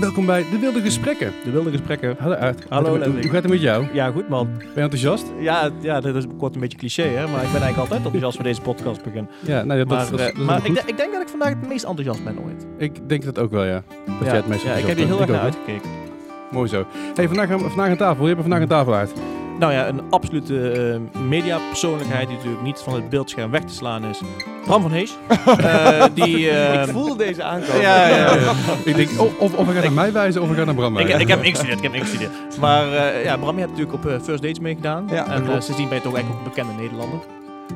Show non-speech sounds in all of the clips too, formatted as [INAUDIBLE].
welkom bij De Wilde Gesprekken. De wilde gesprekken. Hallo uit. Hallo, hoe, gaat het met jou? Ben Ja, goed man. je enthousiast? Ja, ja dat is kort een beetje cliché, hè? maar ik ben eigenlijk altijd enthousiast voor deze podcast begin. Ja, nou ja, dat, Maar, dat, eh, dat maar goed. ik, ik denk dat ik vandaag het meest enthousiast ben ooit. Ik denk dat ook wel, ja. Dat ja, jij het meest ja, ik heb hier heel erg naar uitgekeken. Mooi zo. Hey, vandaag, gaan we- vandaag aan tafel. Je hebt er vandaag aan tafel uit. Nou ja, een absolute eh, mediapersoonlijkheid die natuurlijk niet van het beeldscherm weg te slaan is. Bram van Hees. [LAUGHS] Eh, die, eh, Ik voelde deze aankomen. Ja, ja, ja. [LAUGHS] ik denk, of, of, of we gaan naar mij wijzen of we gaan naar Bram ik, wijzen. ik heb hem ingestudeerd, ik heb ingestudeerd. Maar eh, ja, Bram, je hebt natuurlijk op eh, First Dates meegedaan. Ja, en eh, klopt. sindsdien ben je toch eigenlijk ook een bekende Nederlander.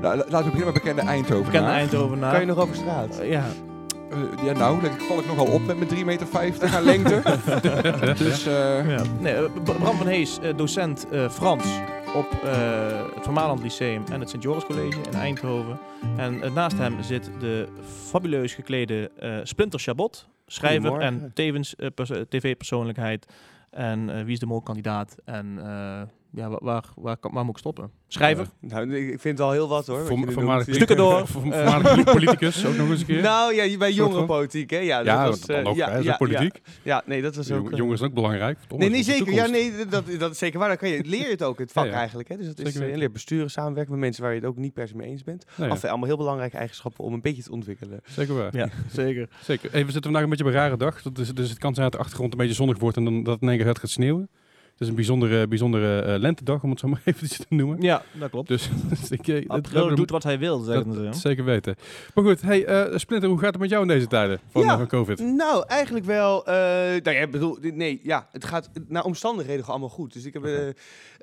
Nou, la- laten we beginnen met bekende Eindhoven. Bekende Eindhovenaar. Kan je nog over straat? Eh, ja, ja, nou, ik val ik nogal op met mijn 3,50 meter aan lengte. [LAUGHS] dus eh, Ja. Nee, eh, Bram van Hees, eh, docent eh, Frans op eh, het Vermaland Lyceum en het Sint-Joris College in Eindhoven. En eh, naast hem zit de fabuleus geklede eh, Splinter Chabot, schrijver en tevens eh, pers- eh, tv-persoonlijkheid. En eh, wie is de mol-kandidaat? En eh, ja, waar, waar, waar, moet ik stoppen? Schrijver? Nou, ik vind het al heel wat hoor. Voor. Stukken door. Eh. Voormalig politicus ook nog eens een keer. Nou ja, bij jongerenpolitiek hè? Ja, dat ja, was, dan eh, nog, ja, hè, dat is ja, ook politiek. Ja, ja, nee, dat was ook... Jong- eh, Jongens zijn ook belangrijk. Nee, nee, is zeker. Ja, nee, dat, dat is zeker waar. Dan kan je, [LAUGHS] leer je het ook, het vak Ja, ja. eigenlijk. Hè? Dus dat is, Zeker je leert besturen, samenwerken met mensen waar je het ook niet per se mee eens bent. Ja, Enfin, allemaal heel belangrijke eigenschappen om een beetje te ontwikkelen. zeker waar. Ja, [LAUGHS] zeker. Zeker. Hey, we zitten vandaag een beetje op een rare dag. Dat is, dus het kan zijn dat de achtergrond een beetje zonnig wordt en dan, dat het in één gaat sneeuwen. Het is een bijzondere, bijzondere eh, lentedag, om het zo [LAUGHS] maar even te noemen. Ja, dat klopt. Dus [LAUGHS] ik, eh, dat- doet wat hij wil, zeggen dat, ze. dat hè? zeker weten. Maar goed, hey, eh, Splinter, hoe gaat het met jou in deze tijden van, Ja. eh, van COVID? Nou, eigenlijk wel. eh nou ja, ik bedoel, nee, ja, het gaat naar omstandigheden gewoon allemaal goed. Dus ik heb eh,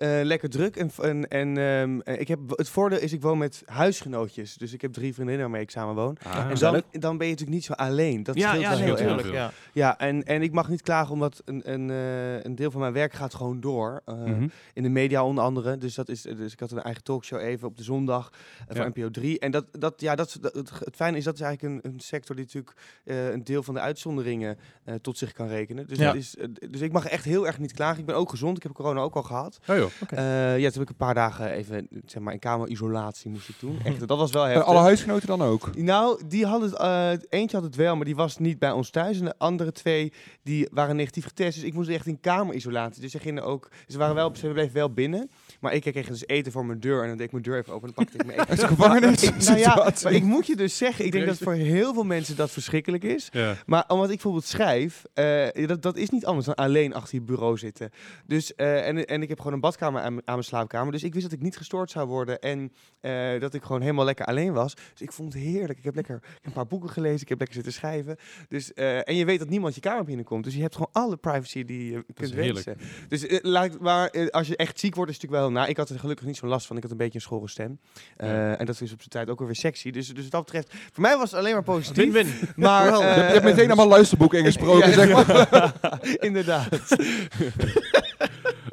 eh, lekker druk. En, en, en ehm, eh, ik heb, het voordeel is, ik woon met huisgenootjes. Dus ik heb drie vriendinnen waarmee ik samen woon. Ah, en dan, dan ben je natuurlijk niet zo alleen. Dat ja, scheelt ja, wel nee, heel erg. Ja. Ja, en, en ik mag niet klagen omdat een, een, eh, een deel van mijn werk gaat gewoon door. Eh, Mhm. In de media onder andere. Dus, dat is, dus ik had een eigen talkshow even op de zondag van Ja. NPO 3. En dat, dat, ja, dat, dat, het, het fijne is dat is eigenlijk een, een sector die natuurlijk eh, een deel van de uitzonderingen eh, tot zich kan rekenen. Dus, Ja. dat is, dus ik mag echt heel erg niet klagen. Ik ben ook gezond. Ik heb corona ook al gehad. Oh joh. Eh, ja, toen heb ik een paar dagen even zeg maar, in kamerisolatie moest ik doen. Echt, dat was wel heftig. alle huisgenoten dan ook. Nou, die hadden het, eh, eentje had het wel, maar die was niet bij ons thuis. En de andere twee die waren negatief getest. Dus ik moest echt in kamerisolatie. Dus ze gingen ook. Ze waren wel, ze bleven wel binnen. Maar ik kreeg dus eten voor mijn deur. En dan deed ik mijn deur even open en dan pakte ik mijn [LAUGHS] eten. Gevangenis. Ik- nou ja, maar ik moet je dus zeggen, ik denk dat voor heel veel mensen dat verschrikkelijk is. Ja. Maar omdat ik bijvoorbeeld schrijf, eh, dat, dat is niet anders dan alleen achter je bureau zitten. Dus, eh, en, en ik heb gewoon een badkamer aan, m- aan mijn slaapkamer. Dus ik wist dat ik niet gestoord zou worden en eh, dat ik gewoon helemaal lekker alleen was. Dus ik vond het heerlijk. Ik heb lekker ik heb een paar boeken gelezen, ik heb lekker zitten schrijven. Dus, eh, en je weet dat niemand je kamer binnenkomt. Dus je hebt gewoon alle privacy die je kunt wensen. Dus eh, laat maar als je echt ziek wordt, is het natuurlijk wel... Nou, ik had er gelukkig niet zo'n last van. Ik had een beetje een schorre stem. Eh, Ja. En dat is op zijn tijd ook weer sexy. Dus, dus wat dat betreft, voor mij was het alleen maar positief. Win-win. [LAUGHS] Maar, je, hebt, je hebt meteen allemaal luisterboeken ingesproken. [LAUGHS] Ja, zeg maar. [LAUGHS] Inderdaad.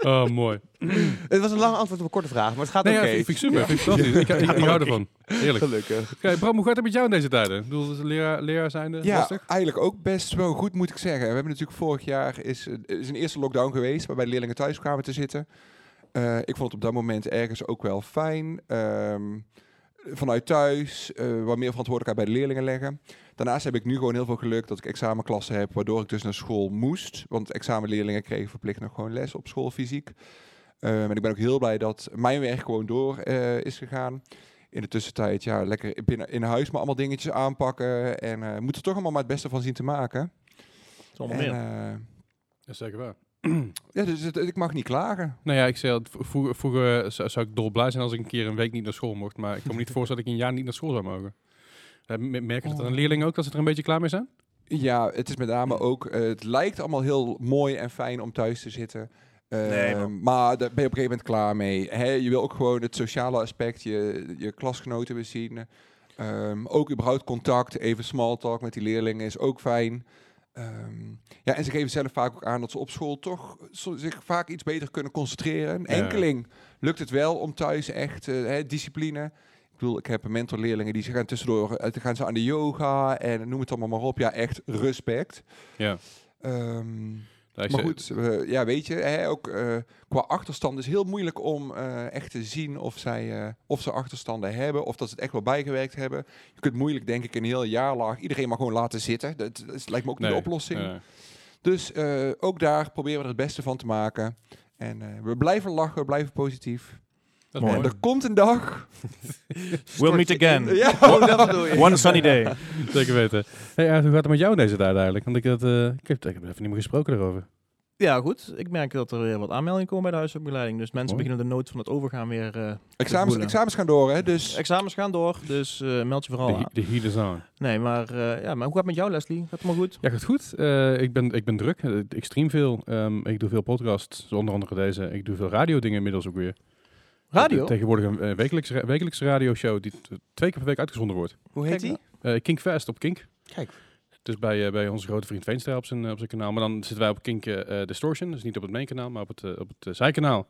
[LAUGHS] Oh, mooi. [CLEARS THROAT] Het was een lang antwoord op een korte vraag, maar het gaat Nee, oké. ja, vind ik super. Vind ik fantastisch. Ik, ik, [LAUGHS] ik hou ervan. Heerlijk. Gelukkig. Oké, Bram, hoe gaat het met jou in deze tijden? Ik bedoel, is leraar, leraar zijnde Ja, lastig? eigenlijk ook best wel goed moet ik zeggen. We hebben natuurlijk vorig jaar is, eh, is een eerste lockdown geweest waarbij de leerlingen thuis kwamen te zitten. Eh, ik vond het op dat moment ergens ook wel fijn. Ehm, vanuit thuis, eh, wat meer verantwoordelijkheid bij de leerlingen leggen. Daarnaast heb ik nu gewoon heel veel geluk dat ik examenklassen heb, waardoor ik dus naar school moest. Want examenleerlingen kregen verplicht nog gewoon les op school fysiek. Ehm, en ik ben ook heel blij dat mijn werk gewoon door eh, is gegaan. In de tussentijd, ja, lekker binnen in huis maar allemaal dingetjes aanpakken. En eh moet er toch allemaal maar het beste van zien te maken. Zonder En, meer. eh, Dat is zeker waar. [CLEARS THROAT] ja, dus het- ik mag niet klagen. Nou ja, ik zei vroeger, vroeger zou, zou ik dolblij zijn als ik een keer een week niet naar school mocht. Maar ik kan me niet [LAUGHS] voorstellen dat ik een jaar niet naar school zou mogen. Eh, Merken dat aan leerlingen ook, dat ze er een beetje klaar mee zijn? Ja, het is met name ook, eh, het lijkt allemaal heel mooi en fijn om thuis te zitten. Eh, Nee, maar daar ben je op een gegeven moment klaar mee. Je wil ook gewoon het sociale aspect, je, je klasgenoten weer zien. Ehm, ook überhaupt contact, even small talk met die leerlingen is ook fijn. Ehm, ja, en ze geven zelf vaak ook aan dat ze op school toch zich vaak iets beter kunnen concentreren. Een Ja. enkeling lukt het wel om thuis echt eh, hè, discipline. Ik bedoel, ik heb een mentorleerlingen die ze gaan tussendoor, dan gaan ze aan de yoga en noem het allemaal maar op. Ja, echt respect. Ja. Ehm, maar zei- goed, ja, weet je, hè, ook eh, qua achterstand is heel moeilijk om eh, echt te zien of, zij, eh, of ze achterstanden hebben, of dat ze het echt wel bijgewerkt hebben. Je kunt moeilijk, denk ik, een heel jaar lang iedereen maar gewoon laten zitten. Dat, dat is- lijkt me ook niet Nee, de oplossing. Dus ook daar proberen we er het beste van te maken. En we blijven lachen, we blijven positief. Dat mooi. er komt een dag. [LAUGHS] We'll meet again. [LAUGHS] Ja. Oh, dat bedoel je. One sunny day. [LAUGHS] Zeker weten. Hey, Aart, hoe gaat het met jou deze tijd eigenlijk? Want ik, had, eh, ik, heb, ik heb even niet meer gesproken erover. Ja, goed. Ik merk dat er weer wat aanmeldingen komen bij de huisopleiding. Dus mensen Mooi. beginnen de nood van het overgaan weer... eh, Examens, examens gaan door, hè? Dus examens gaan door, dus eh, meld je vooral De, aan. de heat is on. Nee, maar, eh, ja, maar hoe gaat het met jou, Leslie? Gaat het maar goed? Ja, gaat goed. Eh, ik, ben, ik ben druk. Ik stream veel. Ehm, ik doe veel podcasts, onder andere deze. Ik doe veel radio dingen inmiddels ook weer. Radio? Tegenwoordig een eh, wekelijkse, ra- wekelijkse radioshow die twee keer per week uitgezonden wordt. Hoe heet Kijk, die? Eh Kinkfest op Kink. Kijk. Dus bij, eh, bij onze grote vriend Veenstra op zijn, op zijn kanaal. Maar dan zitten wij op Kink Distortion. Dus niet op het main kanaal, maar op het, op het zijkanaal.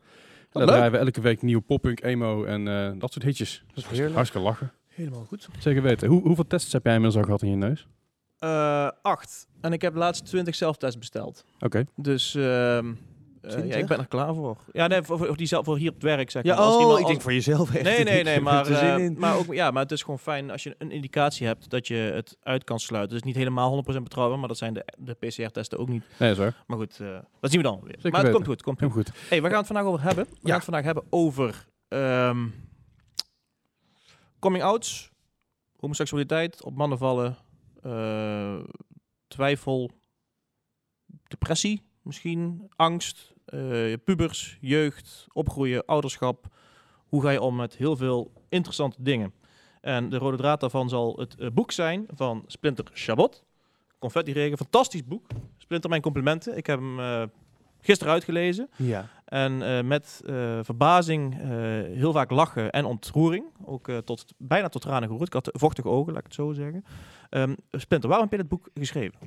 Daar draaien we elke week nieuwe poppunk, emo en eh, dat soort hitjes. Dus Heerlijk. hartstikke lachen. Helemaal goed. Zeker weten. Hoe, hoeveel tests heb jij inmiddels al gehad in je neus? Eh, acht. En ik heb de laatste twintig zelftests besteld. Oké. Dus ehm, eh, ja, 20? ik ben er klaar voor. Ja, nee, voor, voor, die zelf, voor hier op het werk, zeg Ja, maar. Als oh, iemand- ik als- denk voor jezelf echt. Nee, nee, nee, [LAUGHS] maar, eh, maar, ook, ja, maar het is gewoon fijn als je een indicatie hebt dat je het uit kan sluiten. Dus niet helemaal 100% betrouwbaar, maar dat zijn de, de PCR-testen ook niet. Nee, waar. Maar goed, eh, dat zien we dan weer. Zeker maar het weten. komt goed, komt goed. Hey, waar gaan we het vandaag over hebben? We gaan het vandaag hebben over ehm, coming outs, homoseksualiteit, op mannen vallen, eh, twijfel, depressie misschien, angst, eh, pubers, jeugd, opgroeien, ouderschap. Hoe ga je om met heel veel interessante dingen? En de rode draad daarvan zal het eh, boek zijn van Splinter Chabot. Confetti Regen, fantastisch boek. Splinter, mijn complimenten. Ik heb hem eh, gisteren uitgelezen. Ja. En met verbazing, heel vaak lachen en ontroering. Ook tot, bijna tot tranen geroerd. Ik had vochtige ogen, laat ik het zo zeggen. Ehm Splinter, waarom heb je dit boek geschreven?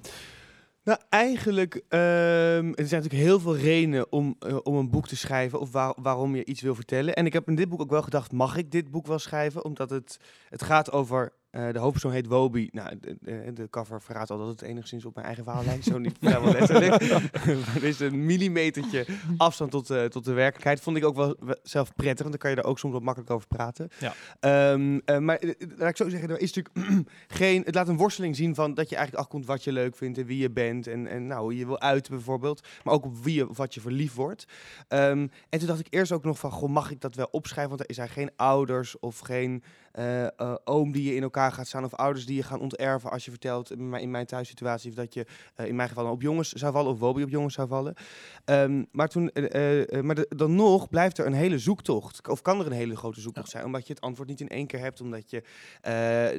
Nou, eigenlijk, ehm, er zijn natuurlijk heel veel redenen om, eh, om een boek te schrijven of waar- waarom je iets wil vertellen. En ik heb in dit boek ook wel gedacht, mag ik dit boek wel schrijven? Omdat het, het gaat over, eh, de hoofdpersoon heet Wobi. Nou, de, de, de cover verraadt al dat het enigszins op mijn eigen verhaal lijkt, zo niet [LAUGHS] vrijwel letterlijk. [LAUGHS] er is een millimetertje afstand tot, eh, tot de werkelijkheid. Vond ik ook wel zelf prettig, want dan kan je er ook soms wat makkelijk over praten. Ja. Ehm, eh, maar laat ik zo zeggen, er is natuurlijk [CLEARS THROAT] geen, het laat een worsteling zien van dat je eigenlijk achterkomt wat je leuk vindt en wie je bent en, en nou, hoe je wil uiten bijvoorbeeld, maar ook op wie je wat je verliefd wordt. Ehm, en toen dacht ik eerst ook nog van, goh, mag ik dat wel opschrijven? Want er zijn geen ouders of geen eh, eh, oom die je in elkaar gaat staan of ouders die je gaan onterven als je vertelt, in mijn, in mijn thuissituatie, dat je eh, in mijn geval op jongens zou vallen of Wobby op jongens zou vallen. Ehm, maar toen, maar de- dan nog blijft er een hele zoektocht. Of kan er een hele grote zoektocht zijn, omdat je het antwoord niet in één keer hebt, omdat je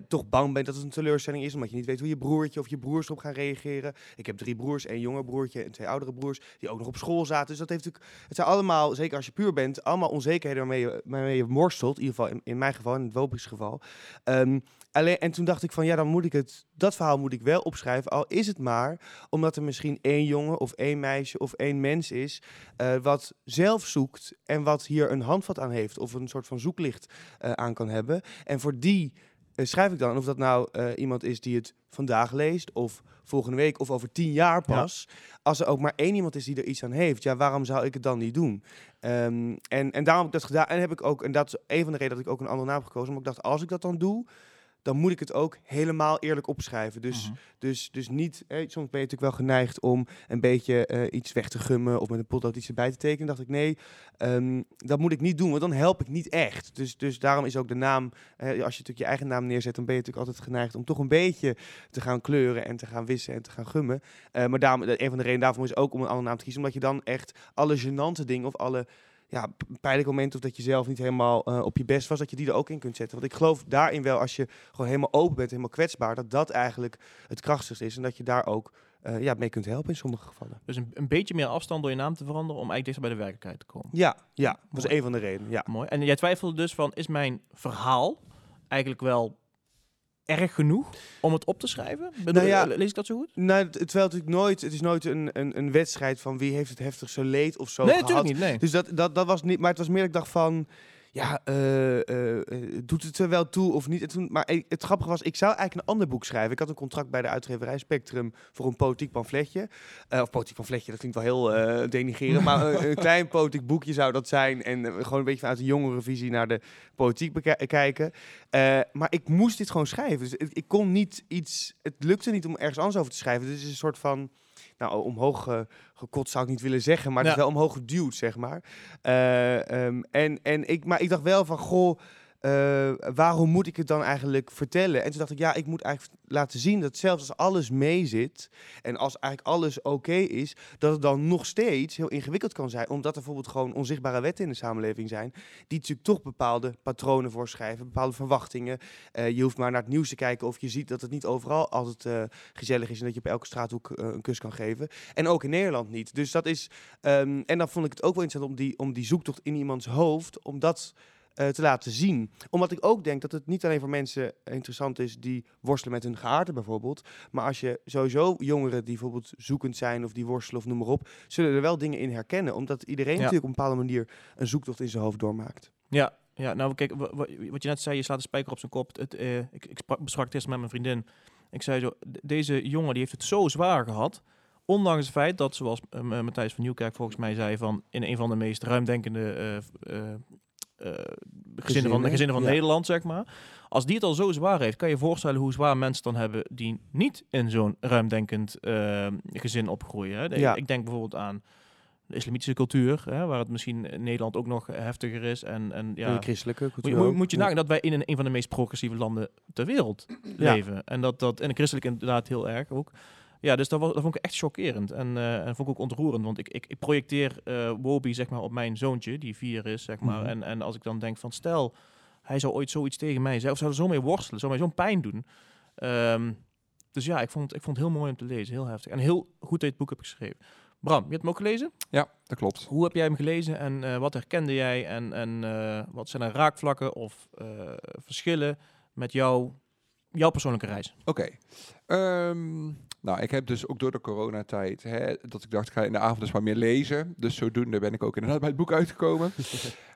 toch bang bent dat het een teleurstelling is, omdat je niet weet hoe je broertje of je broers erop gaan reageren. Ik heb drie broers, één jonger broertje en twee oudere broers, die ook nog op school zaten. Dus dat heeft natuurlijk, het zijn allemaal, zeker als je puur bent, allemaal onzekerheden waarmee je, waarmee je worstelt. In ieder geval in, in mijn geval, in het Wobby's geval. Ehm, alleen, en toen dacht ik van, ja, dan moet ik het, dat verhaal moet ik wel opschrijven, al is het maar omdat er misschien één jongen of één meisje of één mens is eh, wat zelf zoekt en wat hier een handvat aan heeft of een soort van zoeklicht eh, aan kan hebben. En voor die schrijf ik dan, of dat nou eh, iemand is die het vandaag leest of volgende week of over tien jaar pas. Als er ook maar één iemand is die er iets aan heeft, ja, waarom zou ik het dan niet doen? Ehm, en, en daarom heb ik dat gedaan. En heb ik ook, en dat is een van de redenen dat ik ook een andere naam heb gekozen. Maar ik dacht, als ik dat dan doe, dan moet ik het ook helemaal eerlijk opschrijven. Dus Mhm. dus, dus niet, hè, soms ben je natuurlijk wel geneigd om een beetje eh, iets weg te gummen of met een potlood iets erbij te tekenen. dacht ik, nee, ehm, dat moet ik niet doen, want dan help ik niet echt. Dus, dus daarom is ook de naam, als je natuurlijk je eigen naam neerzet, dan ben je natuurlijk altijd geneigd om toch een beetje te gaan kleuren en te gaan wissen en te gaan gummen. Eh, maar daarom, een van de redenen daarvoor is ook om een andere naam te kiezen, omdat je dan echt alle gênante dingen of alle ja, p- pijnlijke momenten of dat je zelf niet helemaal eh, op je best was, dat je die er ook in kunt zetten. Want ik geloof daarin wel, als je gewoon helemaal open bent, helemaal kwetsbaar, dat dat eigenlijk het krachtigste is. En dat je daar ook eh, ja, mee kunt helpen in sommige gevallen. Dus een, een beetje meer afstand door je naam te veranderen om eigenlijk dichter bij de werkelijkheid te komen. Ja, ja, dat was een van de redenen. Ja. Mooi. En jij twijfelde dus van, is mijn verhaal eigenlijk wel erg genoeg om het op te schrijven? Bedoel, Nou ja, lees ik dat zo goed? Nou, het- terwijl het natuurlijk nooit, het is nooit een, een, een wedstrijd van wie heeft het heftigste leed of zo nee, gehad. natuurlijk niet. Nee. Dus dat, dat, dat was niet, maar het was meer dat ik dacht van, ja, eh, eh, eh, doet het er wel toe of niet? En toen, maar het grappige was, ik zou eigenlijk een ander boek schrijven. Ik had een contract bij de uitgeverij Spectrum voor een politiek pamfletje. Eh, of politiek pamfletje, dat klinkt wel heel denigrerend, maar een, [LAUGHS] klein politiek boekje zou dat zijn. En gewoon een beetje vanuit een jongere visie naar de politiek beka- kijken. Eh, maar ik moest dit gewoon schrijven. Dus ik, ik kon niet iets, het lukte niet om ergens anders over te schrijven. Dus het is een soort van... nou, omhoog gekot zou ik niet willen zeggen, maar het is wel omhoog geduwd, zeg maar. Eh, ehm, en, en ik, maar ik dacht wel van, goh, eh, waarom moet ik het dan eigenlijk vertellen? En toen dacht ik, ja, ik moet eigenlijk laten zien dat zelfs als alles meezit en als eigenlijk alles oké is, dat het dan nog steeds heel ingewikkeld kan zijn. Omdat er bijvoorbeeld gewoon onzichtbare wetten in de samenleving zijn, die natuurlijk toch bepaalde patronen voorschrijven, bepaalde verwachtingen. Eh, je hoeft maar naar het nieuws te kijken of je ziet dat het niet overal altijd eh, gezellig is en dat je op elke straathoek een kus kan geven. En ook in Nederland niet. Dus dat is. ehm, en dan vond ik het ook wel interessant om die, om die zoektocht in iemands hoofd, om eh, te laten zien. Omdat ik ook denk dat het niet alleen voor mensen interessant is die worstelen met hun geaardheid bijvoorbeeld. Maar als je sowieso jongeren die bijvoorbeeld zoekend zijn of die worstelen of noem maar op, zullen er wel dingen in herkennen. Omdat iedereen Ja. natuurlijk op een bepaalde manier een zoektocht in zijn hoofd doormaakt. Ja, ja nou kijk, wa- wa- wat je net zei, je slaat de spijker op zijn kop. Het, eh, ik ik sprak, besprak het eerst met mijn vriendin. Ik zei zo, deze jongen die heeft het zo zwaar gehad. Ondanks het feit dat, zoals eh, Matthijs van Nieuwkerk volgens mij zei, van in een van de meest ruimdenkende eh, eh, eh, gezinnen van, Gezinnen, gezinnen van ja. Nederland, zeg maar. Als die het al zo zwaar heeft, kan je je voorstellen hoe zwaar mensen dan hebben die niet in zo'n ruimdenkend eh, gezin opgroeien. Hè? De- Ja. Ik denk bijvoorbeeld aan de islamitische cultuur, hè, waar het misschien in Nederland ook nog heftiger is. En, en ja, de christelijke moet cultuur je, moet, moet je nagaan dat wij in een, een van de meest progressieve landen ter wereld leven. En dat dat en de christelijk inderdaad heel erg ook. Ja, dus dat, was, dat vond ik echt chockerend. En, eh, en vond ik ook ontroerend. Want ik, ik, ik projecteer eh Wobi zeg maar, op mijn zoontje, die vier is, zeg maar. Mhm. en, en als ik dan denk van stel, hij zou ooit zoiets tegen mij zeggen, of zou er zo mee worstelen, zou mij zo'n pijn doen. Ehm, dus ja, ik vond, ik vond het heel mooi om te lezen, heel heftig. En heel goed dat je het boek hebt geschreven. Bram, je hebt hem ook gelezen? Ja, dat klopt. Hoe heb jij hem gelezen en eh, wat herkende jij? En, en wat zijn er raakvlakken of verschillen met jou, jouw persoonlijke reis? Oké. Ehm, nou, ik heb dus ook door de coronatijd, hè, dat ik dacht, ik ga in de avond dus maar meer lezen. Dus zodoende ben ik ook inderdaad bij het boek uitgekomen. [LAUGHS]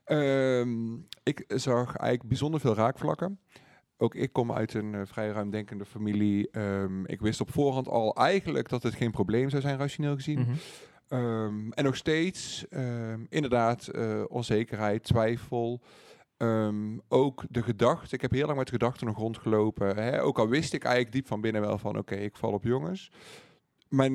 Ehm, ik zag eigenlijk bijzonder veel raakvlakken. Ook ik kom uit een eh, vrij ruimdenkende familie. Ehm, ik wist op voorhand al eigenlijk dat het geen probleem zou zijn, rationeel gezien. Mhm. Ehm, en nog steeds, inderdaad, eh, onzekerheid, twijfel. Ehm, ook de gedachte, ik heb heel lang met gedachten nog rondgelopen. Hè? Ook al wist ik eigenlijk diep van binnen wel van, oké, ik val op jongens. Maar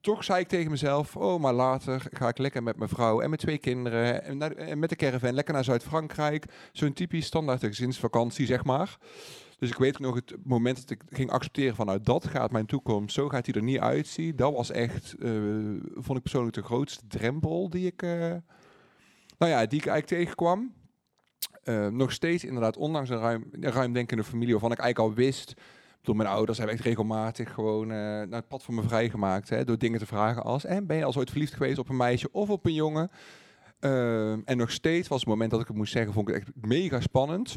toch zei ik tegen mezelf, oh, maar later ga ik lekker met mijn vrouw en mijn twee kinderen en, met de caravan lekker naar Zuid-Frankrijk. Zo'n typisch standaard gezinsvakantie, zeg maar. Dus ik weet nog het moment dat ik ging accepteren van, nou, dat gaat mijn toekomst, zo gaat hij er niet uitzien. Dat was echt, eh, vond ik persoonlijk de grootste drempel die ik, eh, nou ja, die ik eigenlijk tegenkwam. Eh, nog steeds inderdaad, ondanks een ruim, een ruimdenkende familie, waarvan ik eigenlijk al wist, door mijn ouders hebben echt regelmatig gewoon eh, naar het pad voor me vrijgemaakt. Hè, door dingen te vragen als, en ben je al ooit verliefd geweest op een meisje of op een jongen? Ehm, en nog steeds was het moment dat ik het moest zeggen, vond ik het echt mega spannend.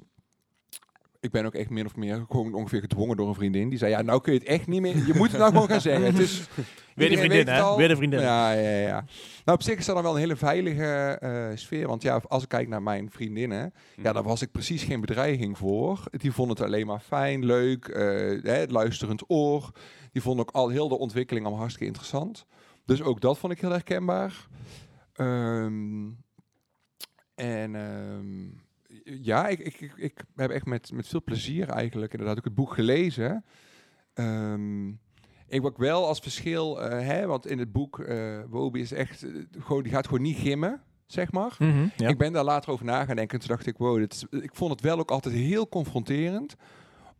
Ik ben ook echt min of meer gewoon ongeveer gedwongen door een vriendin. Die zei, ja, nou kun je het echt niet meer, je moet het nou gewoon gaan zeggen. Het is, [LAUGHS] Weer de vriendin, hè? Weer de vriendin. Ja, ja, ja. Nou, op zich is dat dan wel een hele veilige eh, sfeer. Want ja, als ik kijk naar mijn vriendinnen, ja, daar was ik precies geen bedreiging voor. Die vonden het alleen maar fijn, leuk, eh, hè, het luisterend oor. Die vonden ook al heel de ontwikkeling al hartstikke interessant. Dus ook dat vond ik heel herkenbaar. Ehm, en ehm, ja, ik, ik, ik, ik heb echt met, met veel plezier eigenlijk inderdaad ook het boek gelezen. Ehm, ik wat wel als verschil, eh, hè, want in het boek, eh Wobi is echt, eh, gewoon, die gaat gewoon niet gimmen, zeg maar. Mhm, ja. Ik ben daar later over na gaan denken en toen dacht ik, wow, dit is, ik vond het wel ook altijd heel confronterend.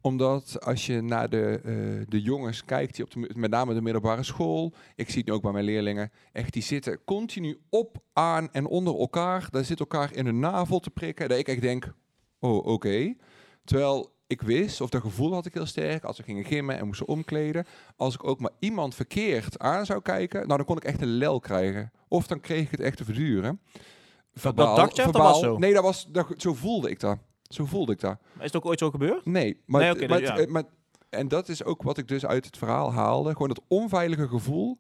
Omdat als je naar de, eh, de jongens kijkt, die op de, met name de middelbare school, ik zie het nu ook bij mijn leerlingen, echt die zitten continu op, aan en onder elkaar. Daar zit elkaar in hun navel te prikken. Dat ik echt denk, oh oké. Terwijl ik wist, of dat gevoel had ik heel sterk, als we gingen gimmen en moesten omkleden, als ik ook maar iemand verkeerd aan zou kijken, nou dan kon ik echt een lel krijgen. Of dan kreeg ik het echt te verduren. Verbaal- dacht je dat was zo? Nee, dat was, dat, zo voelde ik dat. Zo voelde ik dat. Is het ook ooit zo gebeurd? Nee, maar, Nee, maar, dus ja. maar- en dat is ook wat ik dus uit het verhaal haalde. Gewoon dat onveilige gevoel.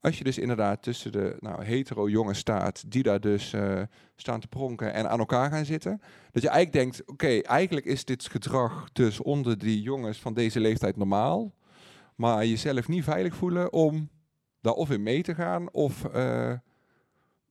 Als je dus inderdaad tussen de nou, hetero jongens staat, die daar dus eh, staan te pronken en aan elkaar gaan zitten. Dat je eigenlijk denkt, oké, eigenlijk is dit gedrag dus onder die jongens van deze leeftijd normaal. Maar jezelf niet veilig voelen om daar of in mee te gaan of eh,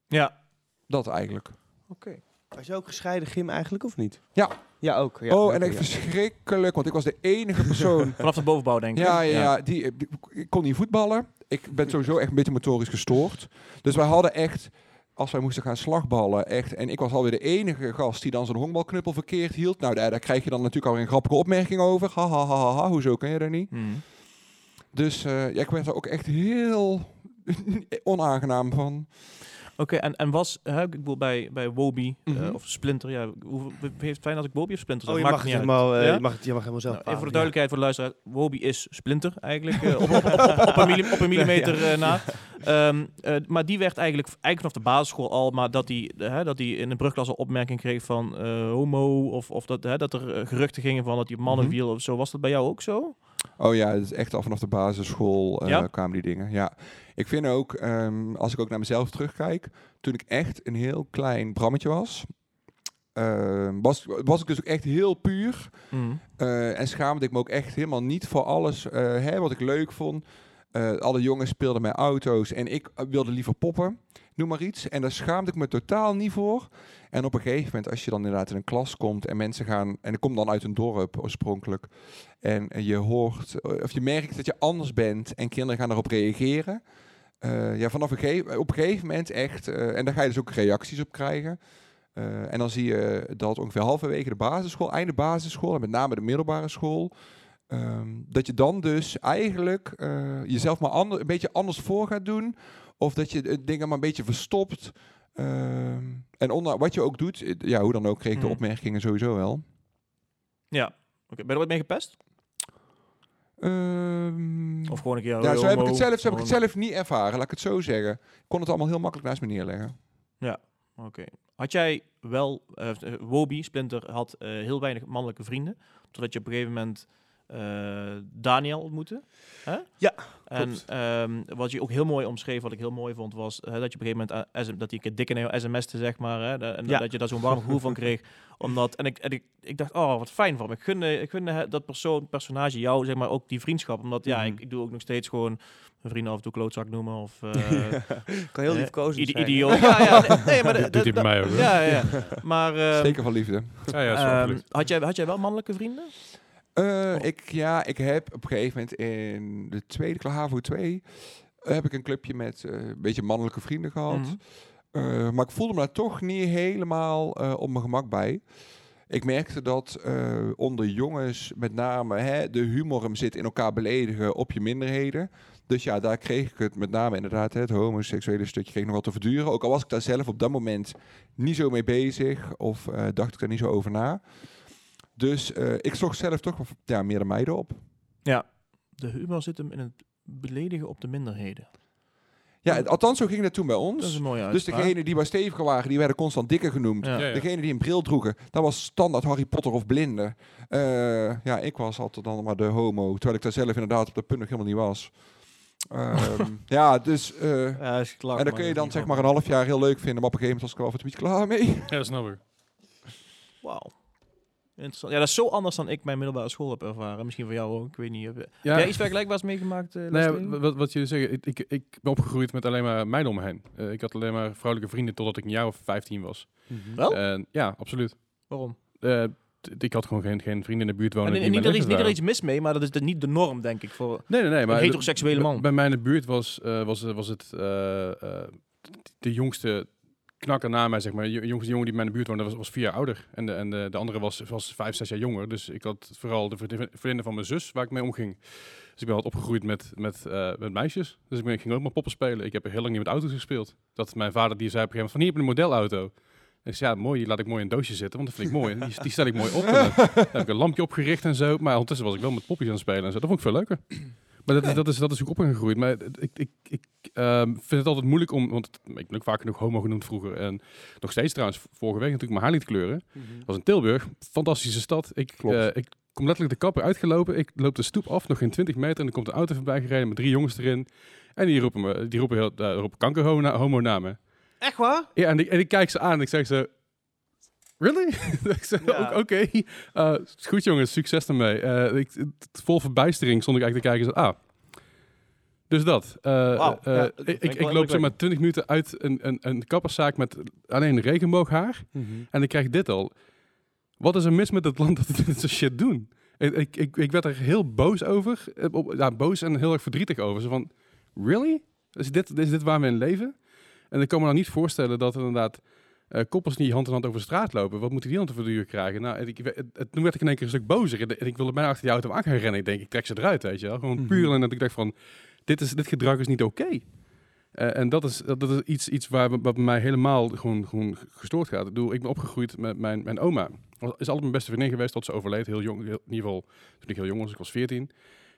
Ja. dat eigenlijk. Oké. Was je ook gescheiden gym eigenlijk of niet? Ja. Ja, ook. Ja, oh, en ja. verschrikkelijk, want ik was de enige persoon [LAUGHS] Vanaf de bovenbouw, denk ik. Ja, ja, ja. Die, die- ik kon niet voetballen. ik ben sowieso echt een beetje motorisch gestoord. Dus wij hadden echt, als wij moesten gaan slagballen, echt. En ik was alweer de enige gast die dan zo'n honkbalknuppel verkeerd hield. Nou, daar, daar krijg je dan natuurlijk alweer een grappige opmerking over. Ha, ha, ha, ha, ha. hoezo kan je dat niet? Mhm. Dus eh, ja, ik werd er ook echt heel [LAUGHS] onaangenaam van. Oké, en, en was, hè, ik bedoel, bij, bij Wobi eh, Mhm. of Splinter, ja, hoe, heeft het fijn als ik Wobi of Splinter zeg? Oh, je Maakt mag, het helemaal, eh, Ja? je, mag het, je mag helemaal zelf Nou, even voor de duidelijkheid voor de luisteraar, Wobi is Splinter eigenlijk, eh, [LAUGHS] op, op, op, een op een millimeter na. Ehm, eh, maar die werd eigenlijk, eigenlijk vanaf de basisschool al, maar dat hij dat die in de brugklas al opmerking kreeg van homo, of, of dat, dat er geruchten gingen van dat hij op mannen viel of zo. Was dat bij jou ook zo? Oh ja, het is echt al vanaf de basisschool eh, Ja? kwamen die dingen. Ja, ik vind ook, ehm, als ik ook naar mezelf terugkijk, toen ik echt een heel klein brammetje was, ehm, was, was ik dus ook echt heel puur. Mhm. Eh, en schaamde ik me ook echt helemaal niet voor alles eh, hè, wat ik leuk vond. Eh, alle jongens speelden met auto's en ik eh, wilde liever poppen, noem maar iets. En daar schaamde ik me totaal niet voor. En op een gegeven moment, als je dan inderdaad in een klas komt en mensen gaan... En ik kom dan uit een dorp oorspronkelijk. En je hoort, eh, of je merkt dat je anders bent en kinderen gaan erop reageren. Ja, vanaf een gegeven, op een gegeven moment echt, en daar ga je dus ook reacties op krijgen. En dan zie je dat ongeveer halverwege de basisschool, einde basisschool en met name de middelbare school, ehm, dat je dan dus eigenlijk eh, jezelf maar ander, een beetje anders voor gaat doen. Of dat je dingen maar een beetje verstopt. Ehm, en onder, wat je ook doet, eh, ja, hoe dan ook, kreeg ik de Mhm. opmerkingen sowieso wel. Ja. Oké, Ben je er ooit mee gepest? Ehm, Of gewoon een keer ja, zo heb ik het zelf, zo heb ik het zelf niet ervaren, laat ik het zo zeggen. Ik kon het allemaal heel makkelijk naast me neerleggen. Oké. Had jij wel, eh, Wobi, Splinter, had heel weinig mannelijke vrienden. Totdat je op een gegeven moment Daniel ontmoette. Hè? Ja, En ehm, wat je ook heel mooi omschreef, wat ik heel mooi vond, was eh, dat je op een gegeven moment eh, dat hij een keer dik in jou sms'te, zeg maar. Hè, en Ja. dat je daar zo'n warm gevoel van kreeg. [LAUGHS] Omdat, en ik, en ik, ik dacht, oh, wat fijn van me. Ik gunde, ik gunde dat persoon, personage jou, zeg maar, ook die vriendschap. Omdat, ja, Mhm. ik, ik doe ook nog steeds gewoon mijn vrienden af en toe klootzak noemen. Of [LAUGHS] uh, kan heel eh, zijn. idioot. [LAUGHS] Ja, ja, nee, nee, maar Dat doet hij de- bij mij ook. ja, ja. Maar ehm, Zeker van liefde. Ja, ja, zo, ehm, had, jij, had jij wel mannelijke vrienden? Eh, Oh. ik, ja, ik heb op een gegeven moment in de tweede klas, HAVO 2, eh, heb ik een clubje met eh, een beetje mannelijke vrienden gehad. Mhm. Maar ik voelde me daar toch niet helemaal op mijn gemak bij. Ik merkte dat onder jongens met name hè, de humor hem zit in elkaar beledigen op je minderheden. Dus ja, daar kreeg ik het met name inderdaad, het homoseksuele stukje kreeg ik nog wat te verduren. Ook al was ik daar zelf op dat moment niet zo mee bezig of dacht ik daar niet zo over na. Dus eh, ik zocht zelf toch ja, meer de meiden op. De humor zit hem in het beledigen op de minderheden. Ja, althans zo ging dat toen bij Dat is ons. een mooie Dus uitspraak. degene die wat steviger waren, die werden constant dikker genoemd. Ja. Ja, ja. Degene die een bril droegen, dat was standaard Harry Potter of Blinde. Eh, ja, ik was altijd dan maar de homo, terwijl ik daar zelf inderdaad op dat punt nog helemaal niet was. Ehm, [LAUGHS] ja, dus... eh, Ja, is klaar, en dan kun je dan zeg maar een half jaar heel leuk vinden, maar op een gegeven moment was ik wel een beetje klaar mee. Ja, dat snap ik. Wauw. Interessant. Ja, dat is zo anders dan ik mijn middelbare school heb ervaren. Misschien voor jou ook, ik weet niet. Heb, heb Ja, jij iets vergelijkbaars meegemaakt? eh, Nee, wat, wat, jullie zeggen, ik, ik, ik ben opgegroeid met alleen maar meiden om me heen. Eh, ik had alleen maar vrouwelijke vrienden totdat ik een jaar of 15 was. Mhm. Wel? Ja, absoluut. Waarom? Eh, ik had gewoon geen, geen vrienden in de buurt wonen. En, die niet, er is, niet er iets mis mee, maar dat is de, niet de norm, denk ik. Voor, Nee, nee, nee. Maar Een heteroseksuele man. Bij mij in de buurt was, eh, was, was het eh, eh, de jongste knakker na mij, zeg maar. Jongste jongen die in de buurt woonde, was, was vier jaar ouder. En de, en de, de andere was, was vijf, zes jaar jonger. Dus ik had vooral de vriendinnen van mijn zus waar ik mee omging. Dus ik ben altijd opgegroeid met, met, eh, met meisjes. Dus ik, ben, ik ging ook maar poppen spelen. Ik heb heel lang niet met auto's gespeeld. Dat mijn vader die zei op een gegeven moment van hier heb je een modelauto. Zei, ja, mooi, die laat ik mooi in een doosje zitten, want dat vind ik mooi. Die, die stel ik mooi op. Heb ik een lampje opgericht en zo. Maar ondertussen was ik wel met poppies aan het spelen en zo. Dat vond ik veel leuker. Maar dat is, dat is, dat is ook op ingegroeid. Maar ik, ik, ik ehm, vind het altijd moeilijk om... Want ik ben ook vaak genoeg homo genoemd vroeger. En nog steeds trouwens, vorige week natuurlijk mijn haar liet kleuren. Mhm. was in Tilburg. Fantastische stad. Ik, Klopt. eh, ik kom letterlijk de kapper uitgelopen. Ik loop de stoep af, nog geen 20 meter. En er komt een auto voorbij gereden met drie jongens erin. En die roepen, me, die roepen, heel, uh, roepen kankerhomo homo naar me. Echt waar? Ja, en ik, en ik kijk ze aan en ik zeg ze... Really? [LAUGHS] ik zeg, Ja. "O- Oké, Eh, goed jongens, succes ermee. Eh, ik, vol verbijstering stond ik eigenlijk te kijken. Zo, ah, dus dat. Eh, Ja, ik, ik loop zeg maar indrukwekkend. 20 minuten uit een, een, een kapperszaak met alleen regenbooghaar. Mhm. En ik krijg dit al. Wat is er mis met het land dat dit soort shit doen? Ik, ik, ik, werd er heel boos over. Op- Ja, boos en heel erg verdrietig over. Zo van, really? Is dit, is dit waar we in leven? En ik kan me nou niet voorstellen dat er inderdaad eh, koppels die hand in hand over de straat lopen. Wat moeten die dan te verduren krijgen? Nou, ik, het, het, toen werd ik in één keer een stuk bozer. En ik wilde bijna achter die auto aan gaan rennen. Ik denk, ik trek ze eruit, weet je wel. Gewoon Mhm. puur en dat ik dacht van, dit, is, dit gedrag is niet oké. Eh, en dat is, dat, dat is iets, iets waar, wat mij helemaal gewoon, gewoon gestoord gaat. Ik, bedoel, ik ben opgegroeid met mijn, mijn oma. Is altijd mijn beste vriendin geweest tot ze overleed. Heel jong, heel- in ieder geval toen ik heel jong was. Ik was 14.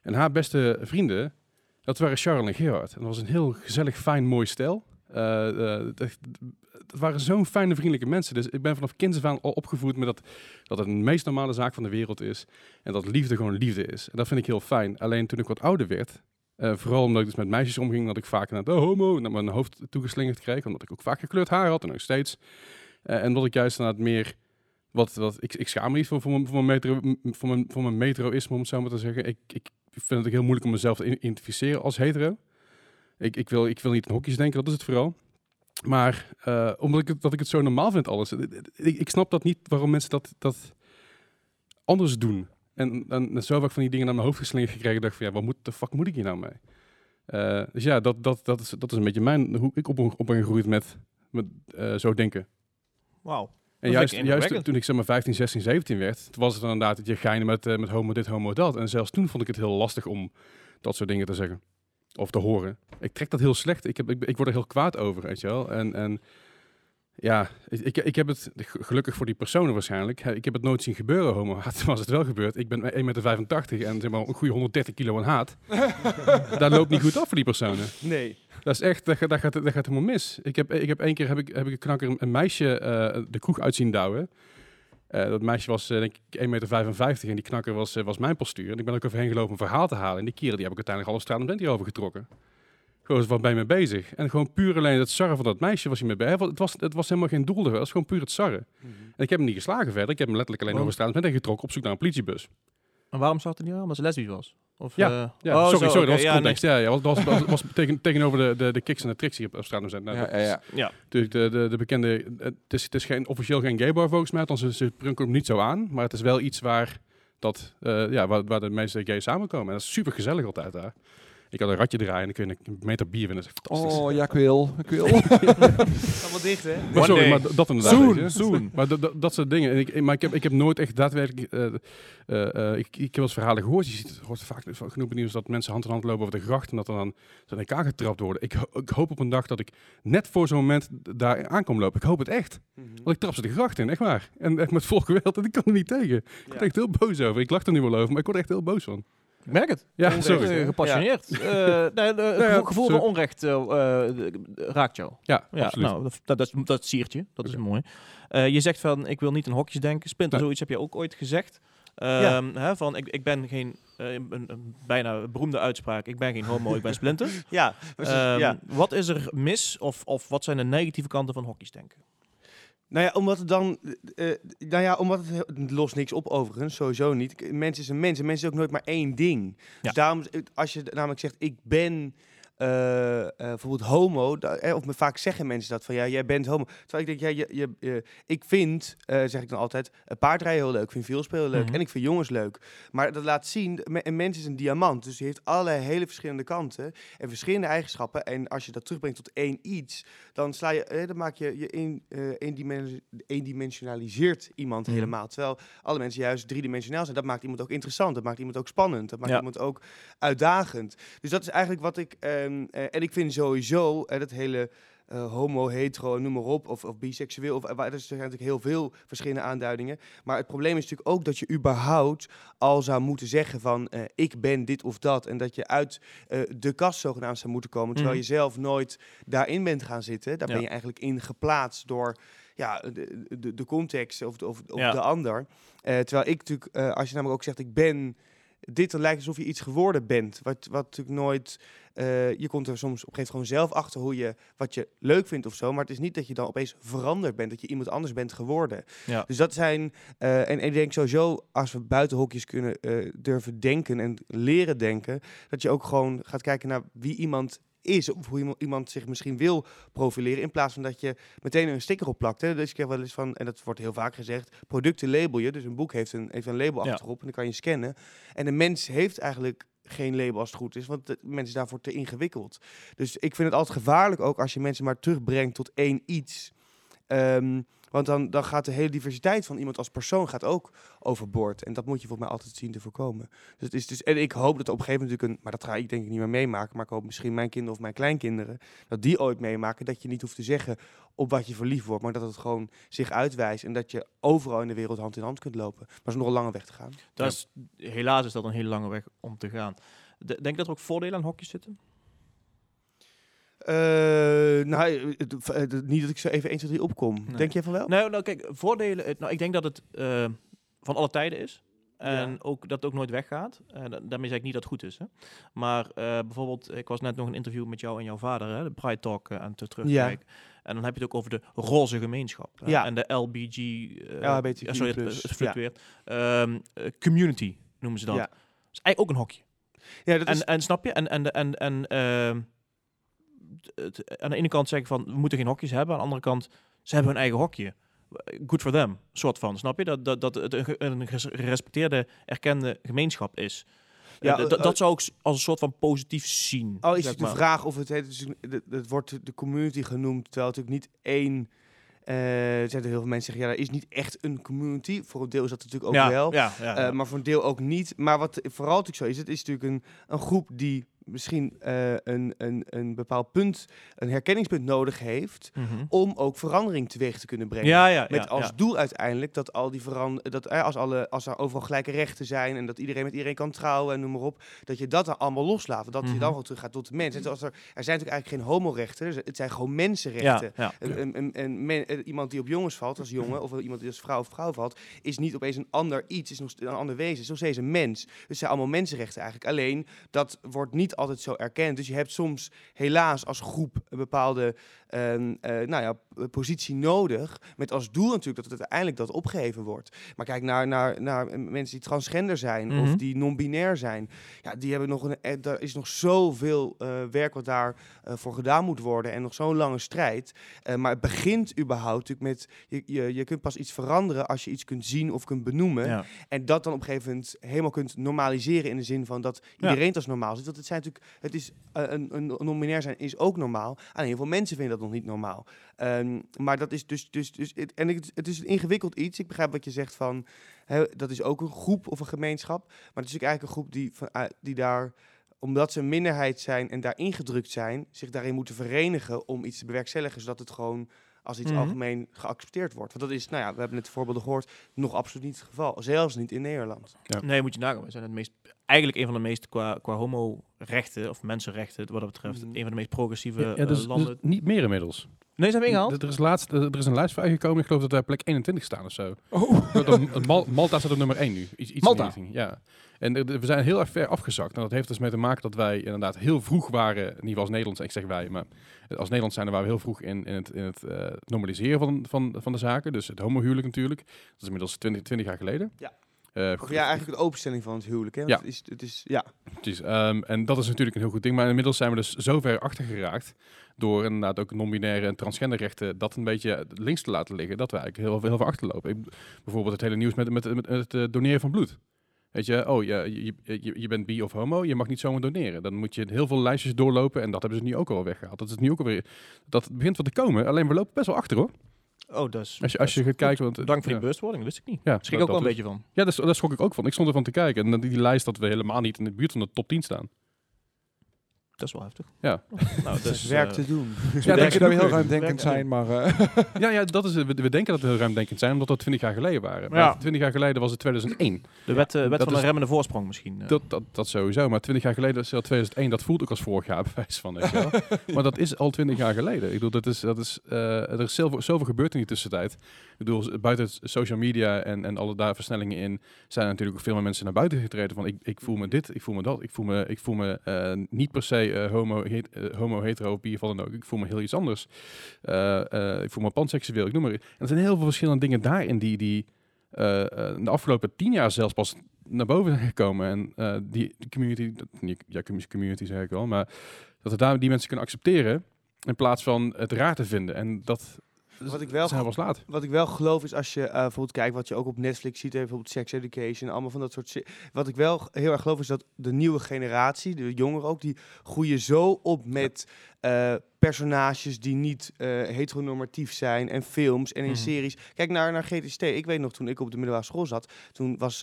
En haar beste vrienden, dat waren Charles en Gerard. En dat was een heel gezellig, fijn, mooi stel. Eh, het, het waren zo'n fijne, vriendelijke mensen. Dus ik ben vanaf kinds af aan al opgevoed met dat, dat het de meest normale zaak van de wereld is. En dat liefde gewoon liefde is. En dat vind ik heel fijn. Alleen toen ik wat ouder werd, eh, vooral omdat ik dus met meisjes omging, dat ik vaak naar de homo naar mijn hoofd toegeslingerd kreeg. Omdat ik ook vaak gekleurd haar had en nog steeds. Eh, en dat ik juist inderdaad meer... Wat, wat, ik, ik schaam me niet voor, mijn, voor, mijn metro, voor, mijn, metroïsme, om het zo maar te zeggen. Ik, ik vind het heel moeilijk om mezelf te identificeren als hetero. Ik, ik, wil, ik wil niet in hokjes denken, dat is het vooral. Maar eh, omdat ik het, dat ik het zo normaal vind, alles. Ik, ik snap dat niet waarom mensen dat, dat anders doen. En, en zo vaak van die dingen naar mijn hoofd geslingerd gekregen. dacht van ja, wat moet de fuck moet ik hier nou mee? Eh, dus ja, dat, dat, dat, is, dat is een beetje mijn, hoe ik op, op ben gegroeid met, met eh, zo denken. Wauw. En juist, ik juist toen ik zeg maar 15, 16, 17 werd, toen was het inderdaad dat je geinen met, eh, met homo dit, homo dat. En zelfs toen vond ik het heel lastig om dat soort dingen te zeggen. Of te horen. Ik trek dat heel slecht. Ik, heb, ik, ik word er heel kwaad over, weet je wel. En, en ja, ik, ik, heb het, gelukkig voor die personen waarschijnlijk, ik heb het nooit zien gebeuren, homo [LAUGHS] haat. Was het wel gebeurd. Ik ben 1,85 meter en zeg maar een goede 130 kilo aan haat. [LAUGHS] Daar loopt niet goed af voor die personen. Nee. Dat is echt, dat, gaat- dat, gaat, dat gaat helemaal mis. Ik heb, ik heb één keer heb ik, heb ik een knakker een meisje eh, de kroeg uit zien douwen. Eh, dat meisje was eh, denk ik 1,55 meter en die knakker was, eh, was mijn postuur. En ik ben ook overheen gelopen om een verhaal te halen. En die kerel die heb ik uiteindelijk half straat omtrent hierover getrokken. Gewoon, wat ben je mee bezig? En gewoon puur alleen het sarren van dat meisje was hij mee bezig. Het was, het was helemaal geen doel, het was gewoon puur het sarren. En ik heb hem niet geslagen verder. Ik heb hem letterlijk alleen Oh. over straat getrokken op zoek naar een politiebus. En waarom zat het niet aan? Omdat ze lesbisch was? Of, Ja, eh, Ja, oh, sorry, zo, sorry, dat was ja, context. Ja, ja, was, was, was, was [LAUGHS] tegen, tegenover de, de, de kicks en de tricks hier op, op straat omtrent. Nou, Ja, ja, ja. Natuurlijk de, de, de bekende, het is, het is geen, officieel geen gay bar volgens mij, althans ze, ze prunkelen hem niet zo aan, maar het is wel iets waar, dat, eh, ja, waar, waar de meeste gays samenkomen. En dat is super gezellig altijd daar. Ik had een ratje draaien en dan kun je een meter bier winnen. Dat is echt fantastisch. Oh, ja, ik wil. Ik wil. [LAUGHS] Allemaal dicht, hè? maar sorry, maar dat inderdaad. Soon, soon. Maar dat- dat- dat soort dingen. En ik, maar ik heb, ik heb nooit echt daadwerkelijk... eh, eh, eh, ik, ik heb wel eens verhalen gehoord. Je ziet, het hoort vaak genoeg benieuwd dat mensen hand in hand lopen over de gracht en dat er dan zo in elkaar getrapt worden. Ik, ik hoop op een dag dat ik net voor zo'n moment daar aankom lopen. Ik hoop het echt. Want ik trap ze de gracht in, echt waar. En echt met vol geweld. En ik kan er niet tegen. Ik Ja. word echt heel boos over. Ik lach er nu wel over, maar ik word er echt heel boos van. Ik merk het. Ja, Onrecht, sorry. Eh, gepassioneerd. [LAUGHS] Eh, nee, het ja, gevoel, gevoel van onrecht eh, eh, raakt jou. Ja, Ja, absoluut. nou, dat, dat, dat siert je. Dat is mooi. Eh, je zegt van, ik wil niet in hokjes denken. Splinter, zoiets heb je ook ooit gezegd. Ja. Ehm, hè, van, ik, ik ben geen, eh, een, een bijna beroemde uitspraak, ik ben geen homo, ik ben Splinter. [LAUGHS] Ja, precies, Ehm, ja. Wat is er mis of, of wat zijn de negatieve kanten van hokjes denken? Nou ja, omdat het dan... eh, eh, nou ja, omdat het, het lost niks op overigens, sowieso niet. K- Mens is een mens en mens is ook nooit maar één ding. Dus daarom, eh, als je namelijk zegt, ik ben... eh, eh, bijvoorbeeld homo, da- eh, of me- vaak zeggen mensen dat van ja, jij bent homo. Terwijl ik denk, ja, je, je, je- ik vind, zeg ik dan altijd, paardrijden heel leuk, ik vind vielspelen leuk Mhm. en ik vind jongens leuk. Maar dat laat zien, me- een mens is een diamant, dus die heeft allerlei hele verschillende kanten en verschillende eigenschappen. En als je dat terugbrengt tot één iets, dan sla je, eh, dan maak je je een, eendimensi- eendimensionaliseert iemand Mhm. helemaal. Terwijl alle mensen juist driedimensionaal zijn. Dat maakt iemand ook interessant, dat maakt iemand ook spannend, dat maakt Ja. iemand ook uitdagend. Dus dat is eigenlijk wat ik. Ehm, eh, en ik vind sowieso eh, dat hele eh, homo, hetero, noem maar op, of, of biseksueel. Of, waar- er zijn natuurlijk heel veel verschillende aanduidingen. Maar het probleem is natuurlijk ook dat je überhaupt al zou moeten zeggen van ik ben dit of dat. En dat je uit de kast zogenaamd zou moeten komen. Terwijl Mhm. je zelf nooit daarin bent gaan zitten. Daar Ja. ben je eigenlijk in geplaatst door ja, de, de, de context of, de- of, of Ja. de ander. Terwijl ik natuurlijk, als je namelijk ook zegt ik ben dit, lijkt alsof je iets geworden bent. Wat, wat natuurlijk nooit. eh, je komt er soms op een gegeven moment gewoon zelf achter hoe je wat je leuk vindt of zo. Maar het is niet dat je dan opeens veranderd bent, dat je iemand anders bent geworden. Ja. Dus dat zijn. eh, en, en ik denk sowieso, als we buiten hokjes kunnen eh, durven denken en leren denken, dat je ook gewoon gaat kijken naar wie iemand is of hoe iemand, zich misschien wil profileren in plaats van dat je meteen een sticker op plakt. Hè. Dus ik heb wel eens van, en dat wordt heel vaak gezegd, producten label je. Dus een boek heeft een, heeft een label Ja. achterop en dan kan je scannen. En de mens heeft eigenlijk geen label als het goed is, want de, mensen daarvoor te ingewikkeld. Dus ik vind het altijd gevaarlijk ook als je mensen maar terugbrengt tot één iets. Ehm, want dan, dan gaat de hele diversiteit van iemand als persoon gaat ook overboord. En dat moet je volgens mij altijd zien te voorkomen. Dus het is dus, en ik hoop dat op een gegeven moment een, maar dat ga ik denk ik niet meer meemaken. Maar ik hoop misschien mijn kinderen of mijn kleinkinderen, dat die ooit meemaken. Dat je niet hoeft te zeggen op wat je verliefd wordt, maar dat het gewoon zich uitwijst. En dat je overal in de wereld hand in hand kunt lopen. Maar is nog een lange weg te gaan. Dat is, helaas is dat een hele lange weg om te gaan. De- denk je dat er ook voordelen aan hokjes zitten? Eh, nou, niet dat ik zo even 1, 2, 3 opkom. Nee. Denk jij van wel? Nou, nou kijk, voordelen. het- Nou, ik denk dat het eh, van alle tijden is. En Ja. ook dat het ook nooit weggaat. Daarmee zeg ik niet dat het goed is. Hè. Maar eh, bijvoorbeeld, ik was net nog een interview met jou en jouw vader, hè, de Pride Talk eh, aan te terugkijken. En dan heb je het ook over de roze gemeenschap. Ja. En de LBG. eh, LHBTQ+, ja, sorry, het, het ja. fluctueert. Ehm, eh, community noemen ze dat. Ja. Dat is eigenlijk ook een hokje. Ja, dat En, is, en snap je? En, en, en, en ehm, het, aan de ene kant zeggen van we moeten geen hokjes hebben, aan de andere kant ze hebben hun eigen hokje. Good for them, soort van. Snap je? Dat, dat, dat het een, een gerespecteerde, erkende gemeenschap is. Ja, eh, eh, dat zou ik als een soort van positief zien. Al is zeg het de vraag of het het, het wordt de community genoemd, terwijl het natuurlijk niet één. eh er zijn er heel veel mensen zeggen, ja, er is niet echt een community. Voor een deel is dat natuurlijk ook ja, wel, Ja, ja, eh, ja. maar voor een deel ook niet. Maar wat vooral natuurlijk zo is, het is natuurlijk een, een groep die misschien eh, een, een, een bepaald punt, een herkenningspunt nodig heeft, Mhm. om ook verandering teweeg te kunnen brengen. ja, ja, Met ja, als doel uiteindelijk dat al die verander dat eh, als, alle, als er overal gelijke rechten zijn en dat iedereen met iedereen kan trouwen en noem maar op, dat je dat dan allemaal loslaat. Dat je Mhm. dan wel terug gaat tot de mens. En zoals er, er zijn natuurlijk eigenlijk geen homorechten, dus het zijn gewoon mensenrechten. Een, een, een, een men- eh, iemand die op jongens valt als jongen, of iemand die als vrouw of vrouw valt, is niet opeens een ander iets, is nog een ander wezen, is nog steeds een mens. Dus het zijn allemaal mensenrechten eigenlijk. Alleen, dat wordt niet altijd zo erkend. Dus je hebt soms helaas als groep een bepaalde ehm, eh, nou ja, positie nodig, met als doel natuurlijk dat het uiteindelijk dat opgeheven wordt. Maar kijk naar, naar, naar eh, mensen die transgender zijn Mhm. of die non-binair zijn. Ja, die hebben nog een, eh, er is nog zoveel eh, werk wat daar eh, voor gedaan moet worden en nog zo'n lange strijd. Eh, maar het begint überhaupt natuurlijk met, je, je, je kunt pas iets veranderen als je iets kunt zien of kunt benoemen. ja. En dat dan op een gegeven moment helemaal kunt normaliseren in de zin van dat iedereen het als normaal ziet. Want het zijn natuurlijk, het is eh, een, een non-binair zijn is ook normaal. Alleen heel veel mensen vinden dat nog niet normaal. Ehm, maar dat is dus, dus, dus het, en het, het is een ingewikkeld iets. Ik begrijp wat je zegt van, dat is ook een groep of een gemeenschap. Maar het is eigenlijk een groep die, ah, die daar omdat ze een minderheid zijn en daar ingedrukt zijn, zich daarin moeten verenigen om iets te bewerkstelligen, zodat het gewoon als iets Mhm. algemeen geaccepteerd wordt. Want dat is, nou ja, we hebben net voorbeelden gehoord, nog absoluut niet het geval. Zelfs niet in Nederland. Nee, moet je nagaan. We zijn het meest, eigenlijk een van de meest qua, qua homo-rechten of mensenrechten, wat dat betreft, Mhm. een van de meest progressieve Ja, ja, eh, dus, dus landen. niet meer inmiddels. Nee, ze hebben ingehaald. Er is, laatst, er is een lijst vrijgekomen. Ik geloof dat daar plek 21 staan of zo. Oh. Malta staat op nummer 1 nu. Iets, iets Malta? ja. En we zijn heel erg ver afgezakt. En dat heeft dus mee te maken dat wij inderdaad heel vroeg waren, in ieder geval als Nederlands, ik zeg wij, maar als Nederlands zijn waren we heel vroeg in, in het, in het eh, normaliseren van, van, van de zaken. Dus het homohuwelijk natuurlijk. Dat is inmiddels 20, 20 jaar geleden. Ja. Eh, Of ja, eigenlijk de openstelling van het huwelijk. Hè? Ja. Het is, het is, ja. Precies. Ehm, en dat is natuurlijk een heel goed ding. Maar inmiddels zijn we dus zo ver achter geraakt. Door inderdaad ook non-binaire en transgenderrechten dat een beetje links te laten liggen. Dat we eigenlijk heel, heel veel achterlopen. Ik, bijvoorbeeld het hele nieuws met, met, met, het eh, doneren van bloed. Weet je, oh, je, je, je, je bent bi of homo, je mag niet zomaar doneren. Dan moet je heel veel lijstjes doorlopen en dat hebben ze nu ook al weggehaald. Dat is nu ook alweer, dat begint wat te komen. Alleen we lopen best wel achter hoor. Oh, dat is... Als je, als je gaat kijken. Want, Dank voor die ja. bewustwording, wist ik niet. Ja, Schrik dat- ook wel een beetje van. Ja, daar, daar schrok ik ook van. Ik stond ervan te kijken. En die lijst dat we helemaal niet in de buurt van de top 10 staan. Dat is wel heftig. Ja. Nou, [LAUGHS] Dus dus, werk te doen. We Ja, denken dat we heel ruimdenkend zijn, maar... eh, [LAUGHS] Ja, ja dat is, het. we, we denken dat we heel ruimdenkend zijn, omdat we 20 jaar geleden waren. Maar Ja. 20 jaar geleden was het 2001. de wet, eh, wet dat van de is- remmende voorsprong misschien. eh. Dat, dat, dat sowieso. Maar 20 jaar geleden, is al 2001, dat voelt ook als vorig jaar, [LAUGHS] bewijs van. Weet je wel. maar dat is al 20 jaar geleden. Ik bedoel, dat is, dat is, eh, er is zoveel, zoveel gebeurd in die tussentijd. Bedoel, buiten social media en, en alle daar versnellingen in, zijn natuurlijk ook veel meer mensen naar buiten getreden van ik, ik voel me dit, ik voel me dat, ik voel me, ik voel me eh, niet per se eh, homo, eh, homo, hetero, ook. Ik voel me heel iets anders. Ik voel me panseksueel, ik noem maar. En er zijn heel veel verschillende dingen daarin die, die de afgelopen tien jaar zelfs pas naar boven zijn gekomen. En die, die community, dat, ja, commu- community zeg ik wel, maar dat we daar die mensen kunnen accepteren in plaats van het raar te vinden. En dat Wat ik wel zijn. Wat ik wel geloof is als je eh, bijvoorbeeld kijkt wat je ook op Netflix ziet, bijvoorbeeld Sex Education, allemaal van dat soort. Wat ik wel heel erg geloof is dat de nieuwe generatie, de jongeren ook, die groeien zo op met eh, personages die niet eh, heteronormatief zijn en films en in Mhm. series. Kijk naar, naar GTST. Ik weet nog toen ik op de middelbare school zat, toen was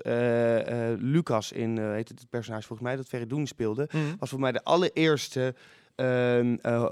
Lucas in, heet het, het personage volgens mij, dat Ferredoen speelde, Mhm. was voor mij de allereerste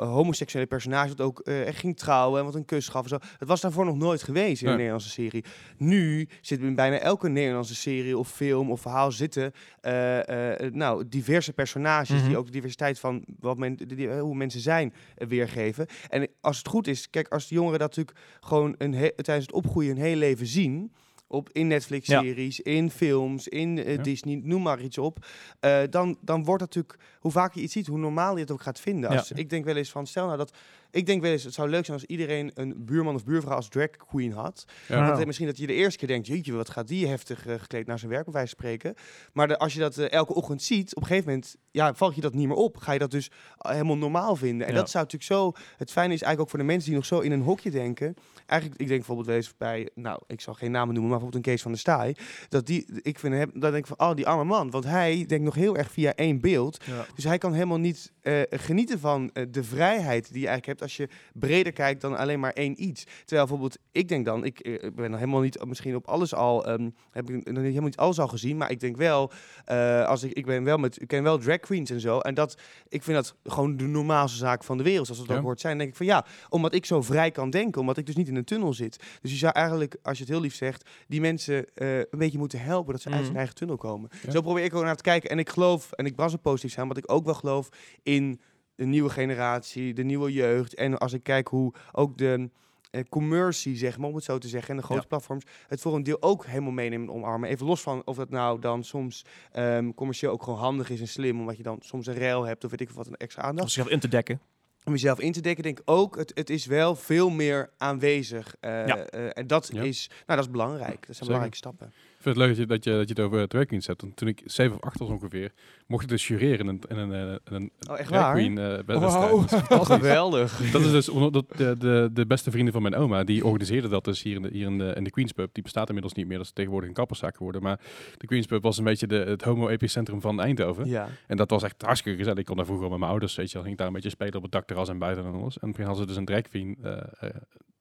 homoseksuele personage dat ook eh, echt ging trouwen en wat een kus gaf en zo. Het was daarvoor nog nooit geweest in Nee. een Nederlandse serie. Nu zit in bijna elke Nederlandse serie of film of verhaal zitten eh, eh, nou, diverse personages Mhm. die ook de diversiteit van wat men, die- hoe mensen zijn eh, weergeven. En als het goed is, kijk, als de jongeren dat natuurlijk gewoon een tijdens het opgroeien hun hele leven zien. Op, in Netflix-series, in films, in eh, Ja. Disney, noem maar iets op. eh, dan, dan wordt het natuurlijk, hoe vaker je iets ziet, hoe normaal je het ook gaat vinden. Ja. Als, Ik denk wel eens van, stel nou dat, ik denk wel eens, het zou leuk zijn als iedereen een buurman of buurvrouw als drag queen had. Ja. Eh, misschien dat je de eerste keer denkt, jeetje, wat gaat die heftig eh, gekleed naar zijn werk, bij wijze van spreken. Maar de, als je dat eh, elke ochtend ziet, op een gegeven moment, ja, valt je dat niet meer op. Ga je dat dus eh, helemaal normaal vinden. En Ja. dat zou natuurlijk zo, het fijne is eigenlijk ook voor de mensen die nog zo in een hokje denken. Eigenlijk, ik denk bijvoorbeeld wel eens bij, nou, ik zal geen namen noemen, maar bijvoorbeeld een Kees van der Staaij. Dat die, ik vind dan denk ik van, oh, die arme man. Want hij denkt nog heel erg via één beeld. Ja. Dus hij kan helemaal niet genieten van de vrijheid die je eigenlijk hebt als je breder kijkt dan alleen maar één iets. Terwijl bijvoorbeeld, ik denk dan, ik, eh, ik ben nog helemaal niet misschien op alles al, ehm, heb ik nog helemaal niet alles al gezien, maar ik denk wel, eh, als ik, ik ben wel met, ik ken wel drag queens en zo, en dat, ik vind dat gewoon de normaalste zaak van de wereld, zoals het Ja. ook hoort zijn. Dan denk ik van ja, omdat ik zo vrij kan denken, omdat ik dus niet in een tunnel zit. Dus je zou eigenlijk, als je het heel lief zegt, die mensen eh, een beetje moeten helpen dat ze uit Mhm. hun eigen tunnel komen. Ja. Zo probeer ik ook naar te kijken. En ik geloof, en ik was er positief zijn, want ik ook wel geloof in de nieuwe generatie, de nieuwe jeugd. En als ik kijk hoe ook de eh, commercie, zeg maar, om het zo te zeggen, en de grote Ja. platforms het voor een deel ook helemaal meenemen en omarmen. Even los van of dat nou dan soms ehm, commercieel ook gewoon handig is en slim, omdat je dan soms een ruil hebt of weet ik wat, een extra Om aandacht. zichzelf in te dekken. Om jezelf in te dekken, denk ik ook, het, het is wel veel meer aanwezig. Eh, Ja. eh, en dat Ja. is, nou, dat is belangrijk. Dat zijn Zeker. belangrijke stappen. Vind het leuk dat je, dat je, dat je het over drag queens hebt. Want toen ik 7 of 8 was ongeveer, mocht ik dus jureren in een, in een, in een Oh, echt drag queen eh. Dat [LAUGHS] geweldig. Dat is dus dat de, de, de beste vrienden van mijn oma, die organiseerde dat dus hier in de, hier in de, in de Queens Pub. Die bestaat inmiddels niet meer, dat is tegenwoordig een kapperszaak geworden. Maar de Queens Pub was een beetje de, het homo-epicentrum van Eindhoven. Ja. En dat was echt hartstikke gezellig. Ik kon daar vroeger met mijn ouders, weet je, dan ging ik daar een beetje spelen op het dakterras en buiten en alles. En toen hadden ze dus een drag queen eh, eh,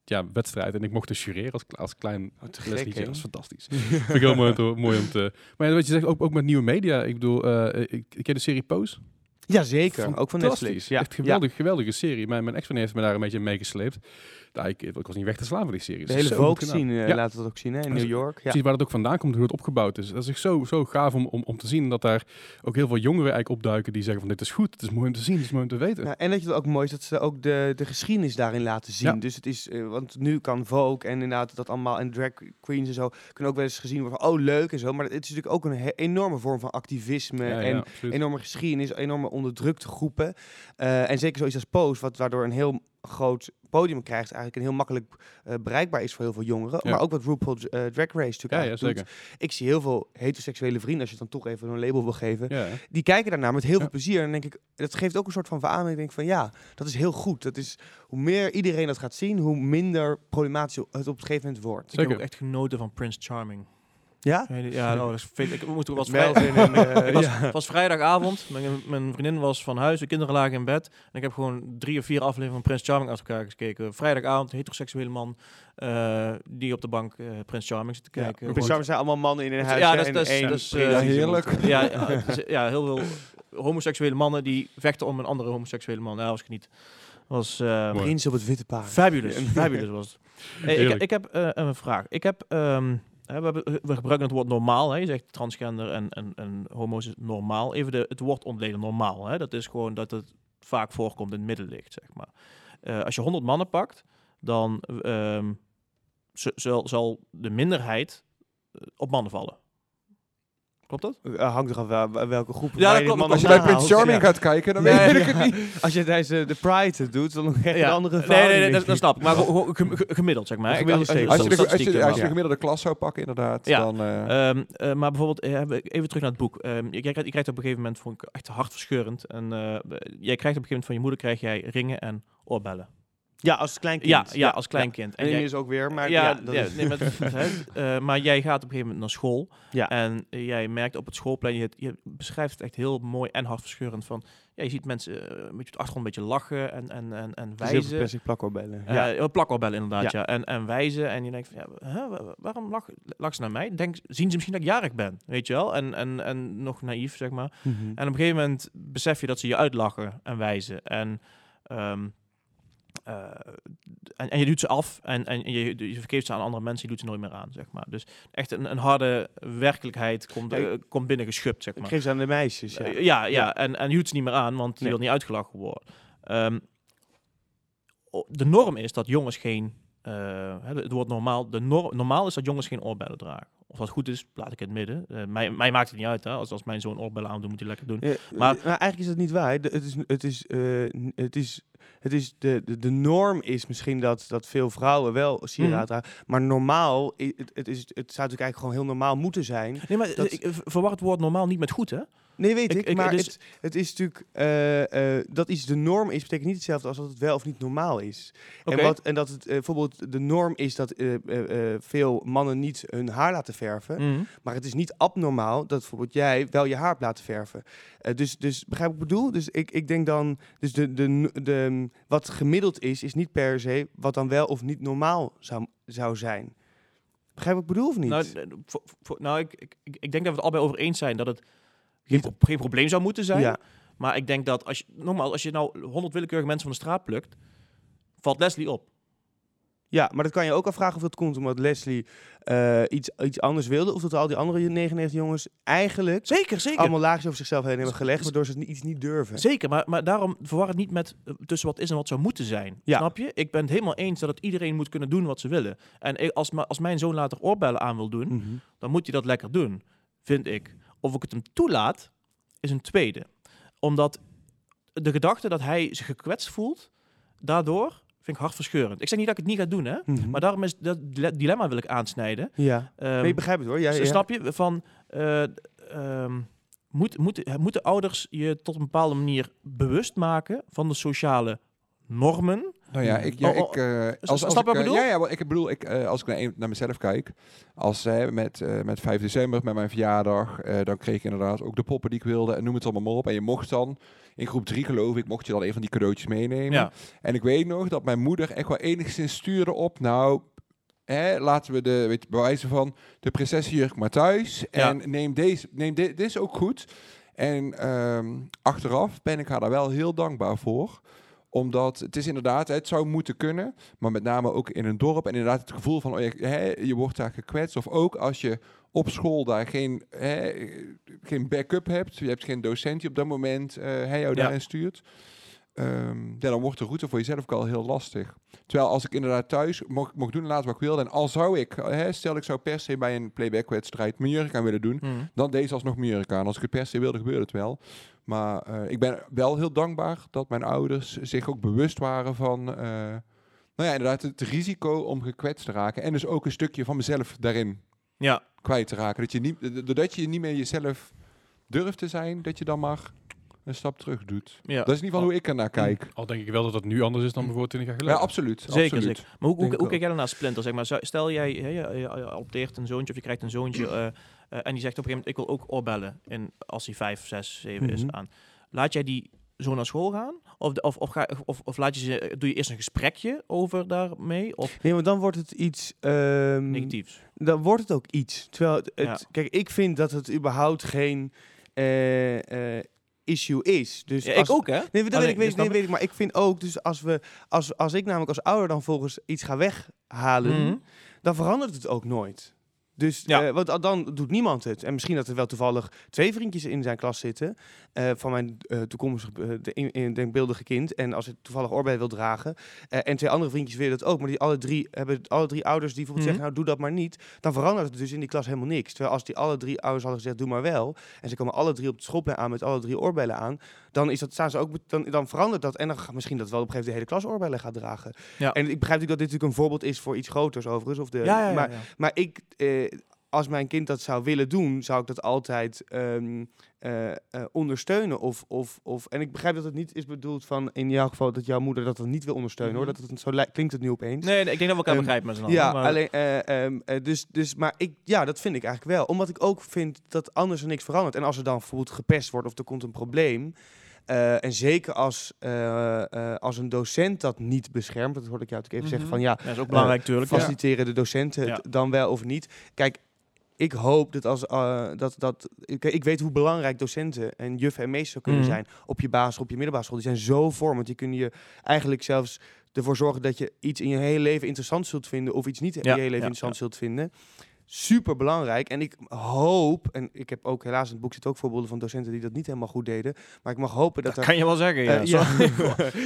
ja, wedstrijd. En ik mocht dus jureren als, als klein Oh, gek? Dat is fantastisch. [LAUGHS] Ik heel mooi, om te- mooi om te... Maar ja, wat je zegt, ook, ook met nieuwe media. Ik bedoel, eh, ik, ik ken de serie Pose. Ja, zeker. Ook van. Netflix. Ja. Echt geweldig, geweldige serie. Mijn, mijn ex heeft me daar een beetje meegesleept. Ja, ik, ik was niet weg te slaan van die serie. De hele Vogue gedaan. scene eh, Ja. laten we dat ook zien hè, in Dat New York. Ja. Precies waar het ook vandaan komt, hoe het opgebouwd is. Dat is echt zo, zo gaaf om, om, om te zien dat daar ook heel veel jongeren eigenlijk opduiken die zeggen van dit is goed, het is mooi om te zien, het is mooi om te weten. Ja, en dat je het ook mooi is dat ze ook de, de geschiedenis daarin laten zien. Dus het is, eh, want nu kan Vogue en inderdaad dat allemaal en drag queens en zo kunnen ook wel eens gezien worden van oh leuk en zo. Maar het is natuurlijk ook een enorme vorm van activisme en enorme geschiedenis, enorme onderdrukte groepen. Eh, en zeker zoiets als Pose, wat waardoor een heel groot podium krijgt, eigenlijk en heel makkelijk eh, bereikbaar is voor heel veel jongeren. Ja. Maar ook wat RuPaul eh, Drag Race natuurlijk Ja, ja, eigenlijk doet. zeker. Ik zie heel veel heteroseksuele vrienden, als je het dan toch even een label wil geven, Ja, die kijken daarnaar met heel Ja. veel plezier. En dan denk ik, dat geeft ook een soort van verademing. Ik denk van ja, dat is heel goed. Dat is, hoe meer iedereen dat gaat zien, hoe minder problematisch het op een gegeven moment wordt. Ik heb ook echt genoten van Prince Charming. Ja? Ja, ja nou, dat is veel, ik moet ook was vrij, eh, [LAUGHS] het was, ja. het was vrijdagavond. Mijn, mijn vriendin was van huis, de kinderen lagen in bed. En ik heb gewoon drie of vier afleveringen van Prince Charming uit elkaar gekeken. Vrijdagavond, een heteroseksuele man eh, die op de bank eh Prince Charming zit te Ja. kijken. Prins Charming zijn allemaal mannen in een huis. Ja, dat is- één dat prins eh, heerlijk. [LAUGHS] ja, ja, ja, heel veel homoseksuele mannen die vechten om een andere homoseksuele man. Ja, was geniet. Was eh, Mooi. Prins op het witte paard. fabulous. fabulous was het. [LAUGHS] Hey, ik, ik heb eh, een vraag. Ik heb, ehm, hè, we, gebruiken het woord normaal. Hè. Je zegt transgender en, en, homo's is normaal. Even de, het woord ontleden normaal. Hè. Dat is gewoon dat het vaak voorkomt in het middenlicht, zeg maar. Eh, als je 100 mannen pakt, dan ehm, zal de minderheid eh, op mannen vallen. Klopt dat? Eh, hangt er af wel- welke groep. Ja, dat klopt. Als je bij Prince Charming ja. gaat kijken, dan weet ik het niet. Als je tijdens de, de Pride doet, dan krijg je een andere nee, nee, nee, dat, snap ik. Maar gemiddeld, zeg maar. Als- je, de, als, je, statistieken als je de maken. gemiddelde klas zou pakken, inderdaad, Ja. dan... eh, Ehm, eh, maar bijvoorbeeld, even terug naar het boek. Ehm, je, krijgt, je krijgt op een gegeven moment, vond ik echt hartverscheurend. En eh, jij krijgt op een gegeven moment van je moeder krijg jij ringen en oorbellen. Ja, als kleinkind. Ja, ja, als kleinkind. En En jij- inmiddels ook weer, maar ja, ja, dat ja, is- nee, maar, eh, maar jij gaat op een gegeven moment naar school. Ja. En eh, jij merkt op het schoolplein, je, je beschrijft het echt heel mooi en hartverscheurend van... Ja, je ziet mensen eh, een beetje op de achtergrond een beetje lachen en, en, en, en is wijzen. plastic plakoorbellen. Ja, plakoorbellen inderdaad, ja. Ja. En, en wijzen. En je denkt van, ja, waarom lach, lach ze naar mij? Denk, zien ze misschien dat ik jarig ben, weet je wel? En, en, en nog naïef, zeg maar. Mhm. En op een gegeven moment besef je dat ze je uitlachen en wijzen. En, ehm, eh, en, en je doet ze af en, en je, je vergeeft ze aan andere mensen, je doet ze nooit meer aan, zeg maar. Dus echt een, een harde werkelijkheid komt, Ja, eh, komt binnen geschupt, zeg Ik maar. geef ze aan de meisjes, ja. Eh, ja. En, en je doet ze niet meer aan, want je Nee. wil niet uitgelachen worden. Ehm, de norm is dat jongens geen... eh, het woord normaal. De nor- normaal is dat jongens geen oorbellen dragen. Of dat goed is, laat ik het midden. Eh, mij, mij maakt het niet uit. Hè. Als, als mijn zoon oorbellen aandoet, moet hij lekker doen. Ja, Maar- maar, eigenlijk is dat niet waar. De- Het is, het is, eh, het is, het is de, de, de norm is misschien dat, dat veel vrouwen wel sieraad dragen. Maar normaal, het, het, is, het zou natuurlijk eigenlijk gewoon heel normaal moeten zijn. Nee, maar Dat- ik eh, verwar het woord normaal niet met goed, hè? Nee, weet Ik- ik. ik- maar dus- het, het is natuurlijk, eh, eh, dat iets de norm is, betekent niet hetzelfde als dat het wel of niet normaal is. En, wat, en dat het eh, bijvoorbeeld de norm is dat veel mannen niet hun haar laten verven. Mhm. Maar het is niet abnormaal dat bijvoorbeeld jij wel je haar hebt laten verven. Dus, dus begrijp wat ik bedoel? Dus ik, ik denk dan, dus de, de, de, wat gemiddeld is, is niet per se wat dan wel of niet normaal zou, zou zijn. Begrijp wat ik bedoel of niet? Nou, voor- voor- nou ik, ik, ik ik denk dat we het allebei over eens zijn dat het geen, pro- geen probleem zou moeten zijn. ja. Maar ik denk dat als je, nogmaals, als je nou 100 willekeurige mensen van de straat plukt, valt Leslie op. ja, maar dat kan je ook afvragen of dat komt omdat Leslie eh, iets, iets anders wilde. Of dat al die andere 99 jongens eigenlijk Zeker, zeker. allemaal laagjes over zichzelf heen hebben gelegd. Waardoor ze iets niet durven. Zeker, maar, maar daarom verwar het niet met eh, tussen wat is en wat zou moeten zijn. Ja. Snap je? Ik ben het helemaal eens dat het iedereen moet kunnen doen wat ze willen. En als, als mijn zoon later oorbellen aan wil doen, Mhm. dan moet hij dat lekker doen, vind ik. Of ik het hem toelaat, is een tweede. Omdat de gedachte dat hij zich gekwetst voelt, daardoor vind ik hartverscheurend. Ik zeg niet dat ik het niet ga doen, hè. Mhm. Maar daarom is dat dile- dilemma wil ik aansnijden. Ja, Ehm, nee, ik begrijp het hoor. Ja, ja. Snap je? Van, eh, ehm, moet, moet, moeten ouders je tot een bepaalde manier bewust maken van de sociale normen? Nou ja, ik, ja, Oh, oh, ik, eh, s- als, als snap ik, wat ik eh, bedoel? Ja, ja, ik bedoel, ik, eh, als ik naar, een- naar mezelf kijk, als eh, met, eh, met 5 december, met mijn verjaardag, eh, dan kreeg ik inderdaad ook de poppen die ik wilde en noem het allemaal maar op. En je mocht dan, in groep 3 geloof ik, mocht je dan een van die cadeautjes meenemen. Ja. En ik weet nog dat mijn moeder echt wel enigszins stuurde op, nou, hè, laten we de, weet, bewijzen van de prinsessenjurk maar thuis. Ja. En neem deze, neem di- dit is ook goed. En ehm, achteraf ben ik haar daar wel heel dankbaar voor omdat het is inderdaad, het zou moeten kunnen, maar met name ook in een dorp. En inderdaad het gevoel van, oh, je, hè, je wordt daar gekwetst. Of ook als je op school daar geen, hè, geen backup hebt. Je hebt geen docent die op dat moment eh hij jou Ja. daarin stuurt. Ehm, ja, dan wordt de route voor jezelf ook al heel lastig. Terwijl als ik inderdaad thuis mocht, mocht doen laten wat ik wilde. En al zou ik, hè, stel ik zou per se bij een playback-wedstrijd mijn jurk aan willen doen. Mhm. Dan deze alsnog mijn jurk aan. Als ik het per se wilde, gebeurde het wel. Maar eh, ik ben wel heel dankbaar dat mijn ouders zich ook bewust waren van... eh, nou ja, inderdaad, het risico om gekwetst te raken. En dus ook een stukje van mezelf daarin Ja, kwijt te raken. Dat je niet, doordat je niet meer jezelf durft te zijn, dat je dan maar een stap terug doet. ja. Dat is in ieder geval hoe ik ernaar kijk. Al denk ik wel dat dat nu anders is dan bijvoorbeeld 20 jaar Ja, geleden. absoluut. Zeker, absoluut. zeker. Maar hoe, hoe, kijk jij dan naar Splinter? Zeg maar, Zou- stel jij, hè, je, je, adopteert een zoontje of je krijgt een zoontje [CLEARS THROAT] eh, eh, en die zegt op een gegeven moment, ik wil ook oorbellen in, als hij 5, 6, 7 is Mhm. aan. Laat jij die zo naar school gaan? Of, de- of, of, ga, of, of laat je ze, doe je eerst een gesprekje over daarmee? Of Nee, want dan wordt het iets... ehm, negatiefs? dan wordt het ook iets. Terwijl het, Ja. kijk, ik vind dat het überhaupt geen eh, eh, issue is. Dus Ja, als, ik ook, hè? Nee, dat weet Alleen, ik, weet, snap nee, ik. weet ik. Maar ik vind ook, dus als, we, als, als ik namelijk als ouder dan volgens iets ga weghalen, Mhm. dan verandert het ook nooit. Dus Ja. eh, want dan doet niemand het. En misschien dat er wel toevallig twee vriendjes in zijn klas zitten. eh, van mijn eh toekomstig de in, in denkbeeldige kind. En als het toevallig oorbellen wil dragen. en twee andere vriendjes willen dat ook. Maar die alle drie hebben alle drie ouders die bijvoorbeeld Mhm. zeggen: Nou, doe dat maar niet. Dan verandert het dus in die klas helemaal niks. Terwijl als die alle drie ouders hadden gezegd: Doe maar wel. En ze komen alle drie op het schoolplein aan met alle drie oorbellen aan. Dan, is dat, staan ze ook, dan, dan verandert dat. En dan gaat misschien dat wel op een gegeven moment de hele klas oorbellen gaat dragen. Ja. En ik begrijp natuurlijk dat dit natuurlijk een voorbeeld is voor iets groters overigens. Of de, Ja, ja, ja, maar, maar ik, eh, als mijn kind dat zou willen doen, zou ik dat altijd ehm, eh, eh, ondersteunen. Of, of, of, en ik begrijp dat het niet is bedoeld van in jouw geval dat jouw moeder dat dan niet wil ondersteunen hoor. Mhm. Dat het, zo li- klinkt het nu opeens. Nee, nee, ik denk dat we elkaar Ehm, begrijpen met z'n allen. Ja, maar- alleen, eh, ehm, eh, dus, dus, maar ik, ja, dat vind ik eigenlijk wel. Omdat ik ook vind dat anders er niks verandert. En als er dan bijvoorbeeld gepest wordt of er komt een probleem. Eh, en zeker als, eh, eh, als een docent dat niet beschermt, dat hoorde ik jou natuurlijk even Mhm. zeggen van ja, dat is ook belangrijk natuurlijk. ja. faciliteren de docenten Ja. dan wel of niet. Kijk, ik hoop dat als eh, dat, dat ik, ik weet hoe belangrijk docenten en juffen en meesters kunnen Mhm. zijn op je basisschool, op je middelbare school. Die zijn zo vormend. Die kunnen je eigenlijk zelfs ervoor zorgen dat je iets in je hele leven interessant zult vinden of iets niet in Ja, je hele leven ja, interessant zult vinden. Super belangrijk. En ik hoop, en ik heb ook helaas in het boek zit ook voorbeelden van docenten die dat niet helemaal goed deden. Maar ik mag hopen dat, Dat er kan je wel zeggen, ja. eh, Zo-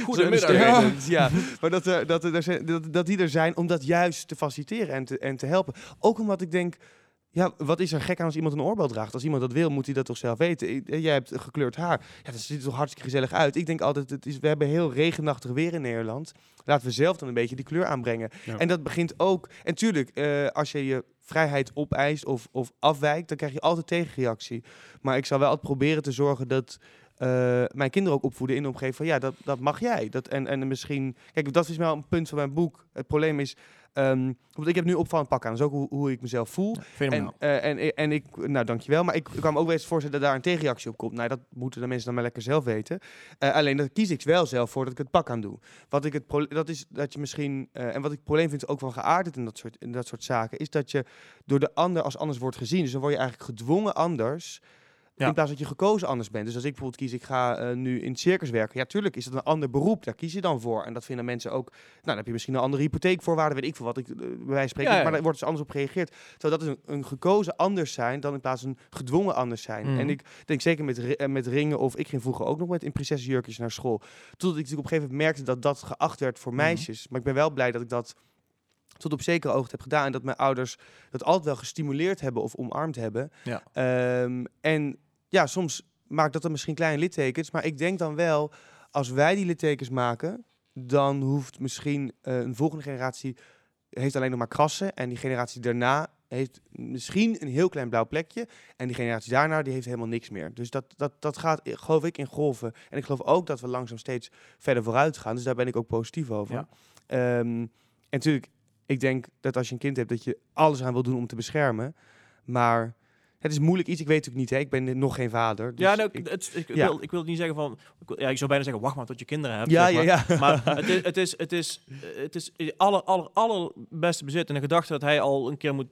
Goedemiddag. Goedemiddag. Ja. maar dat, er, dat, er, dat, dat die er zijn om dat juist te faciliteren en te, en te helpen. Ook omdat ik denk, ja, wat is er gek aan als iemand een oorbel draagt? Als iemand dat wil, moet hij dat toch zelf weten. Eh, Jij hebt gekleurd haar. Ja, dat ziet er toch hartstikke gezellig uit. Ik denk altijd, het is, we hebben heel regenachtig weer in Nederland. Laten we zelf dan een beetje die kleur aanbrengen. Ja. En dat begint ook... En tuurlijk, eh, als je je vrijheid opeist of, of afwijkt, dan krijg je altijd tegenreactie. Maar ik zal wel altijd proberen te zorgen dat eh, mijn kinderen ook opvoeden in de omgeving van ja, dat, dat mag jij. Dat, en, en misschien, kijk, dat is wel een punt van mijn boek. Het probleem is, want ik heb nu opvallend pak aan. Dat is ook hoe, hoe ik mezelf voel. Fenomenaal. En, eh, en, en ik, nou dankjewel, maar ik, ik kan me ook wel eens voorstellen dat daar een tegenreactie op komt. Nou, dat moeten de mensen dan maar lekker zelf weten. Eh, alleen dat kies ik wel zelf voor dat ik het pak aan doe. Wat ik het dat is dat je misschien, eh, en wat ik het probleem vind ook van geaardheid in dat, soort, in dat soort zaken, is dat je door de ander als anders wordt gezien. Dus dan word je eigenlijk gedwongen anders. Ja. In plaats dat je gekozen anders bent. Dus als ik bijvoorbeeld kies, ik ga eh, nu in het circus werken. Ja, tuurlijk is dat een ander beroep. Daar kies je dan voor. En dat vinden mensen ook. Nou, dan heb je misschien een andere hypotheekvoorwaarde, weet ik veel wat. Ik, eh, bij wijze spreken. Ja, ja. Maar daar wordt dus anders op gereageerd. Terwijl dat is een, een gekozen anders zijn dan in plaats van een gedwongen anders zijn. Mhm. En ik denk zeker met, eh, met ringen, of ik ging vroeger ook nog met in prinsessenjurkjes naar school. Totdat ik natuurlijk op een gegeven moment merkte dat dat geacht werd voor Mhm. meisjes. Maar ik ben wel blij dat ik dat tot op zekere hoogte heb gedaan. En dat mijn ouders dat altijd wel gestimuleerd hebben of omarmd hebben. Ja. Ehm, en ja, soms maakt dat dan misschien kleine littekens. Maar ik denk dan wel, als wij die littekens maken, dan hoeft misschien eh, een volgende generatie heeft alleen nog maar krassen. En die generatie daarna heeft misschien een heel klein blauw plekje. En die generatie daarna, die heeft helemaal niks meer. Dus dat, dat, dat gaat, eh, geloof ik, in golven. En ik geloof ook dat we langzaam steeds verder vooruit gaan. Dus daar ben ik ook positief over. Ja. Ehm, en natuurlijk, ik denk dat als je een kind hebt, dat je alles aan wil doen om te beschermen. Maar het is moeilijk iets. Ik weet natuurlijk niet, hè. ik ben nog geen vader. Dus ja, nou, ik- het, ik, ja. wil, ik wil het niet zeggen van... ik Ja, ik zou bijna zeggen, wacht maar tot je kinderen hebt. ja, zeg ja, maar. ja. Maar [LAUGHS] het is, het is, het is, het is het aller, aller, allerbeste bezit. En de gedachte dat hij al een keer moet...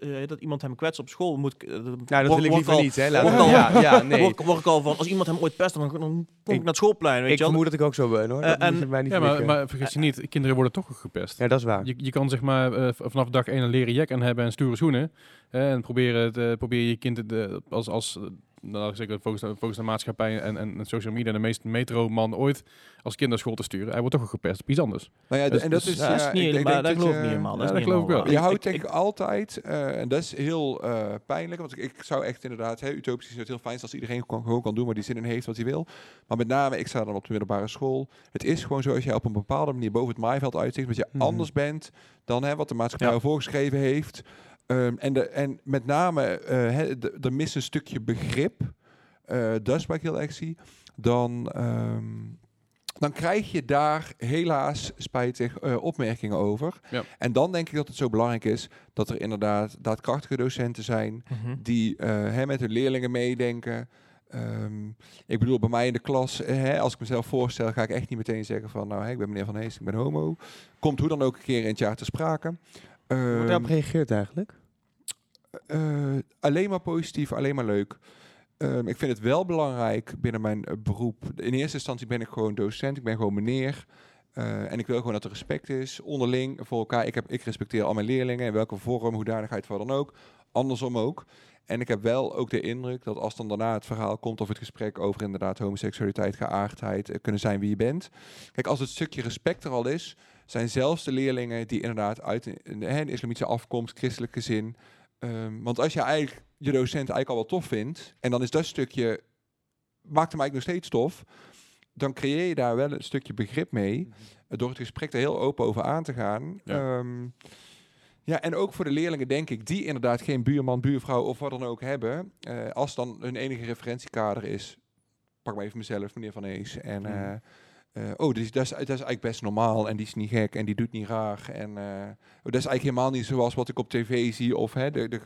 eh, dat iemand hem kwetst op school moet... eh, Nou, dat word- wil ik liever al- niet, hè. Laat word ik- al- ja, ja, [LAUGHS] nee. Word, word ik al van, als iemand hem ooit pest, dan, dan kom ik, Ik- naar het schoolplein, weet Ik je wel. vermoed dat ik ook zo ben, hoor. Eh, Dat en- mij niet Ja, maar, maar vergis je niet, kinderen worden toch ook gepest. Ja, dat is waar. Je, je kan zeg maar vanaf dag één een leren jack aan hebben en stoere schoenen. en proberen, het, eh, probeer je kind eh, als, als eh, nou, zeker volgens, de- volgens de maatschappij en, en, en social media de meest metro-man ooit als kind naar school te sturen. Hij wordt toch ook gepest op iets anders. Nou ja, Dus- en dat dus- is... Ja, dat is ja, niet ik denk- helemaal, ik dat geloof ik niet helemaal. ja, Dat, is dat niet geloof ik wel. Je houdt denk ik altijd, eh, en dat is heel eh, pijnlijk, want ik, ik zou echt inderdaad, hè, utopisch is het heel fijn als iedereen kan, gewoon kan doen waar die zin in heeft, wat hij wil. Maar met name, ik sta dan op de middelbare school. Het is gewoon zo, als jij op een bepaalde manier boven het maaiveld uitzicht, dat je Mhm. anders bent dan hè, wat de maatschappij Ja. voorgeschreven heeft. Ehm, en, de, en met name, eh, hè, de- er mist een stukje begrip. Eh, dat is wat ik heel erg zie. Dan... ehm, dan krijg je daar helaas spijtig eh, opmerkingen over. Ja. En dan denk ik dat het zo belangrijk is dat er inderdaad daadkrachtige docenten zijn Mhm. die eh, hè, met hun leerlingen meedenken. Ehm, ik bedoel, bij mij in de klas, hè, als ik mezelf voorstel, ga ik echt niet meteen zeggen van, nou, hè, ik ben meneer Van Hees, ik ben homo. Komt hoe dan ook een keer in het jaar te sprake. Wordt Ehm, daarop gereageerd eigenlijk? Eh, alleen maar positief, alleen maar leuk. Ehm, ik vind het wel belangrijk binnen mijn eh, beroep. In eerste instantie ben ik gewoon docent, ik ben gewoon meneer. Eh, en ik wil gewoon dat er respect is onderling voor elkaar. Ik, heb, ik respecteer al mijn leerlingen in welke vorm, hoedanigheid, wat dan ook. Andersom ook. En ik heb wel ook de indruk dat als dan daarna het verhaal komt of het gesprek over inderdaad homoseksualiteit, geaardheid, kunnen zijn wie je bent. Kijk, als het stukje respect er al is, zijn zelfs de leerlingen die inderdaad uit een islamitische afkomst, christelijk gezin, Ehm, want als je eigenlijk je docent eigenlijk al wel tof vindt, en dan is dat stukje, maakt hem eigenlijk nog steeds tof, dan creëer je daar wel een stukje begrip mee, eh, door het gesprek er heel open over aan te gaan. Ja. Ja, Ja, en ook voor de leerlingen denk ik, die inderdaad geen buurman, buurvrouw of wat dan ook hebben. eh, als dan hun enige referentiekader is, pak maar even mezelf, meneer Van Ees. En Mhm. Eh, oh, dus dat, is, dat is eigenlijk best normaal en die is niet gek en die doet niet raar. En eh, oh, dat is eigenlijk helemaal niet zoals wat ik op tv zie. Of, hè, de, de,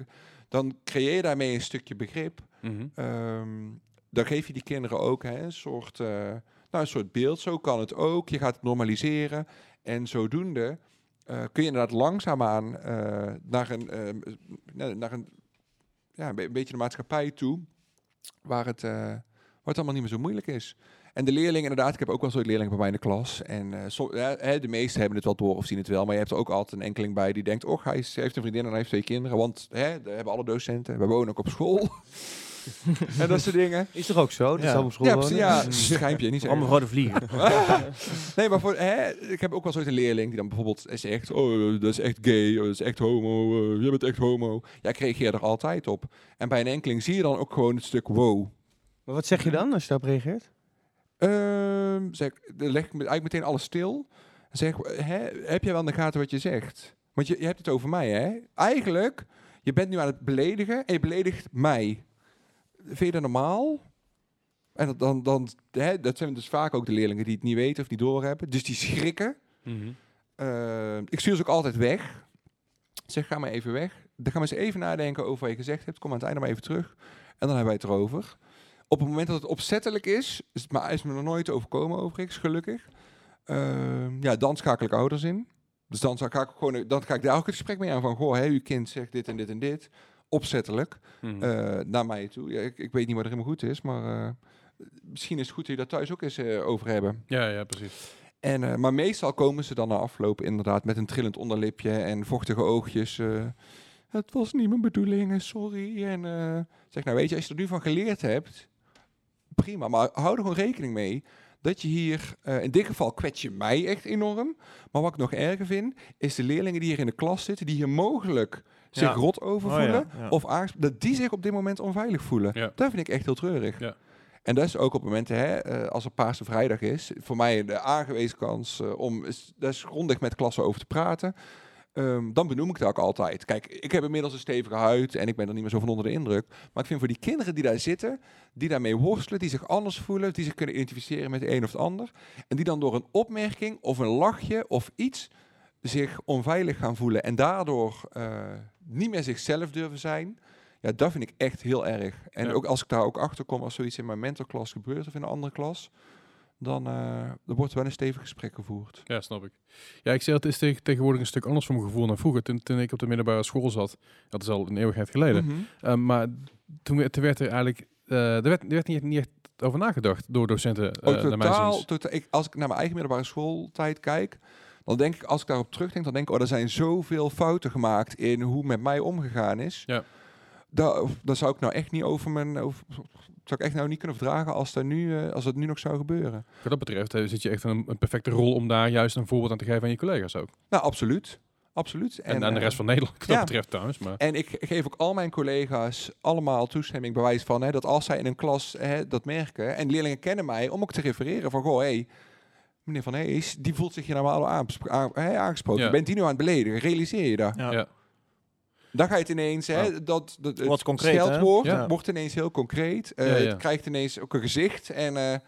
dan creëer je daarmee een stukje begrip. Mhm. Ehm, dan geef je die kinderen ook hè, een, soort, eh, nou, een soort beeld. Zo kan het ook. Je gaat het normaliseren. En zodoende kun je inderdaad langzaamaan naar een, ehm, naar een, ja, een be- een beetje de maatschappij toe. Waar het, waar het allemaal niet meer zo moeilijk is. En de leerlingen, inderdaad, ik heb ook wel zo'n leerlingen bij mij in de klas. En eh, ja, de meesten hebben het wel door of zien het wel. Maar je hebt er ook altijd een enkeling bij die denkt... oh, hij is- heeft een vriendin en hij heeft twee kinderen. Want hè, dat hebben alle docenten. We wonen ook op school. [LAUGHS] en dat soort dingen. Is toch ook zo? Dat Ja. op school Ja, wonen? ja, schijmpje, niet Vooral zeggen. mevrouw de Vliegen. [LAUGHS] nee, maar voor, hè, ik heb ook wel zo'n leerling die dan bijvoorbeeld zegt... Oh, dat is echt gay, oh, dat is echt homo, eh, jij bent echt homo. Ja, ik reageer er altijd op. En bij een enkeling zie je dan ook gewoon het stuk wow. Maar wat zeg je dan als je daarop reageert? Ehm, zeg, dan leg ik me eigenlijk meteen alles stil. Zeg, hè, heb jij wel in de gaten wat je zegt? Want je, je hebt het over mij, hè? Eigenlijk, je bent nu aan het beledigen en je beledigt mij. Vind je dat normaal? En dat, dan, dan, hè, dat zijn dus vaak ook de leerlingen die het niet weten of niet doorhebben. Dus die schrikken. Mhm. Eh, ik stuur ze ook altijd weg. Zeg, ga maar even weg. Dan gaan we eens even nadenken over wat je gezegd hebt. Kom aan het einde maar even terug. En dan hebben wij het erover. Op het moment dat het opzettelijk is, is het maar is me nog nooit overkomen overigens, gelukkig. Ehm, ja, dan schakel ik ouders in. Dus dan ga ik gewoon, dan ga ik daar ook het gesprek mee aan van, goh, hè, uw kind zegt dit en dit en dit. Opzettelijk, Mhm. eh, naar mij toe. Ja, ik, ik weet niet wat er helemaal goed is, maar eh, misschien is het goed dat je dat thuis ook eens eh, over hebben. ja, ja, precies. En, maar meestal komen ze dan na afloop inderdaad met een trillend onderlipje en vochtige oogjes. het was niet mijn bedoeling, sorry. En eh, zeg nou, weet je, als je er nu van geleerd hebt, prima. Maar hou er gewoon rekening mee dat je hier, eh, in dit geval kwets je mij echt enorm. Maar wat ik nog erger vind, is de leerlingen die hier in de klas zitten, die hier mogelijk zich Ja. rot over Oh ja, voelen. ja. Of dat die zich op dit moment onveilig voelen. Dat vind ik echt heel treurig. Ja. En dat is ook op momenten, hè, eh, als er Paarse Vrijdag is, voor mij de aangewezen kans eh, om daar grondig met klassen over te praten. Ehm, dan benoem ik dat ook altijd. Kijk, ik heb inmiddels een stevige huid en ik ben er niet meer zo van onder de indruk. Maar ik vind voor die kinderen die daar zitten, die daarmee worstelen, die zich anders voelen, die zich kunnen identificeren met de een of de ander. En die dan door een opmerking of een lachje of iets zich onveilig gaan voelen en daardoor eh, niet meer zichzelf durven zijn. Ja, dat vind ik echt heel erg. En Ja. ook als ik daar ook achter kom, als zoiets in mijn mentorklas gebeurt of in een andere klas, dan, eh, dan wordt er wel een stevig gesprek gevoerd. Ja, snap ik. Ja, ik zeg het is tegen- tegenwoordig een stuk anders voor mijn gevoel dan vroeger. Toen, toen ik op de middelbare school zat, dat is al een eeuwigheid geleden. Mhm. Uh, maar toen, werd- toen werd er eigenlijk, eh, er werd, er werd niet, niet echt over nagedacht door docenten. eh, totaal, ziens. totaal ik, als ik naar mijn eigen middelbare schooltijd kijk, dan denk ik, als ik daarop terugdenk, dan denk ik, oh, er zijn zoveel fouten gemaakt in hoe met mij omgegaan is. Ja. Daar, daar zou ik nou echt niet over mijn, over, zou ik echt nou niet kunnen verdragen als, daar nu, eh, als het nu nog zou gebeuren. Wat dat betreft eh, zit je echt in een, een perfecte rol om daar juist een voorbeeld aan te geven aan je collega's ook. Nou, absoluut. Absoluut. En, aan de eh, rest van Nederland, wat ja. dat betreft trouwens. Maar, En ik geef ook al mijn collega's allemaal toestemming, bewijs van hè, dat als zij in een klas hè, dat merken, en leerlingen kennen mij, om ook te refereren van, goh, hé, meneer Van Hees, die voelt zich hier aan, hè, aangesproken. Ja. Je bent die nu aan het beledigen, realiseer je dat? Ja. ja. Dan ga je het ineens, hè, Ja. dat, dat het Wordt concreet, scheldwoord Ja. wordt ineens heel concreet. Eh, Ja, ja. Het krijgt ineens ook een gezicht. En eh,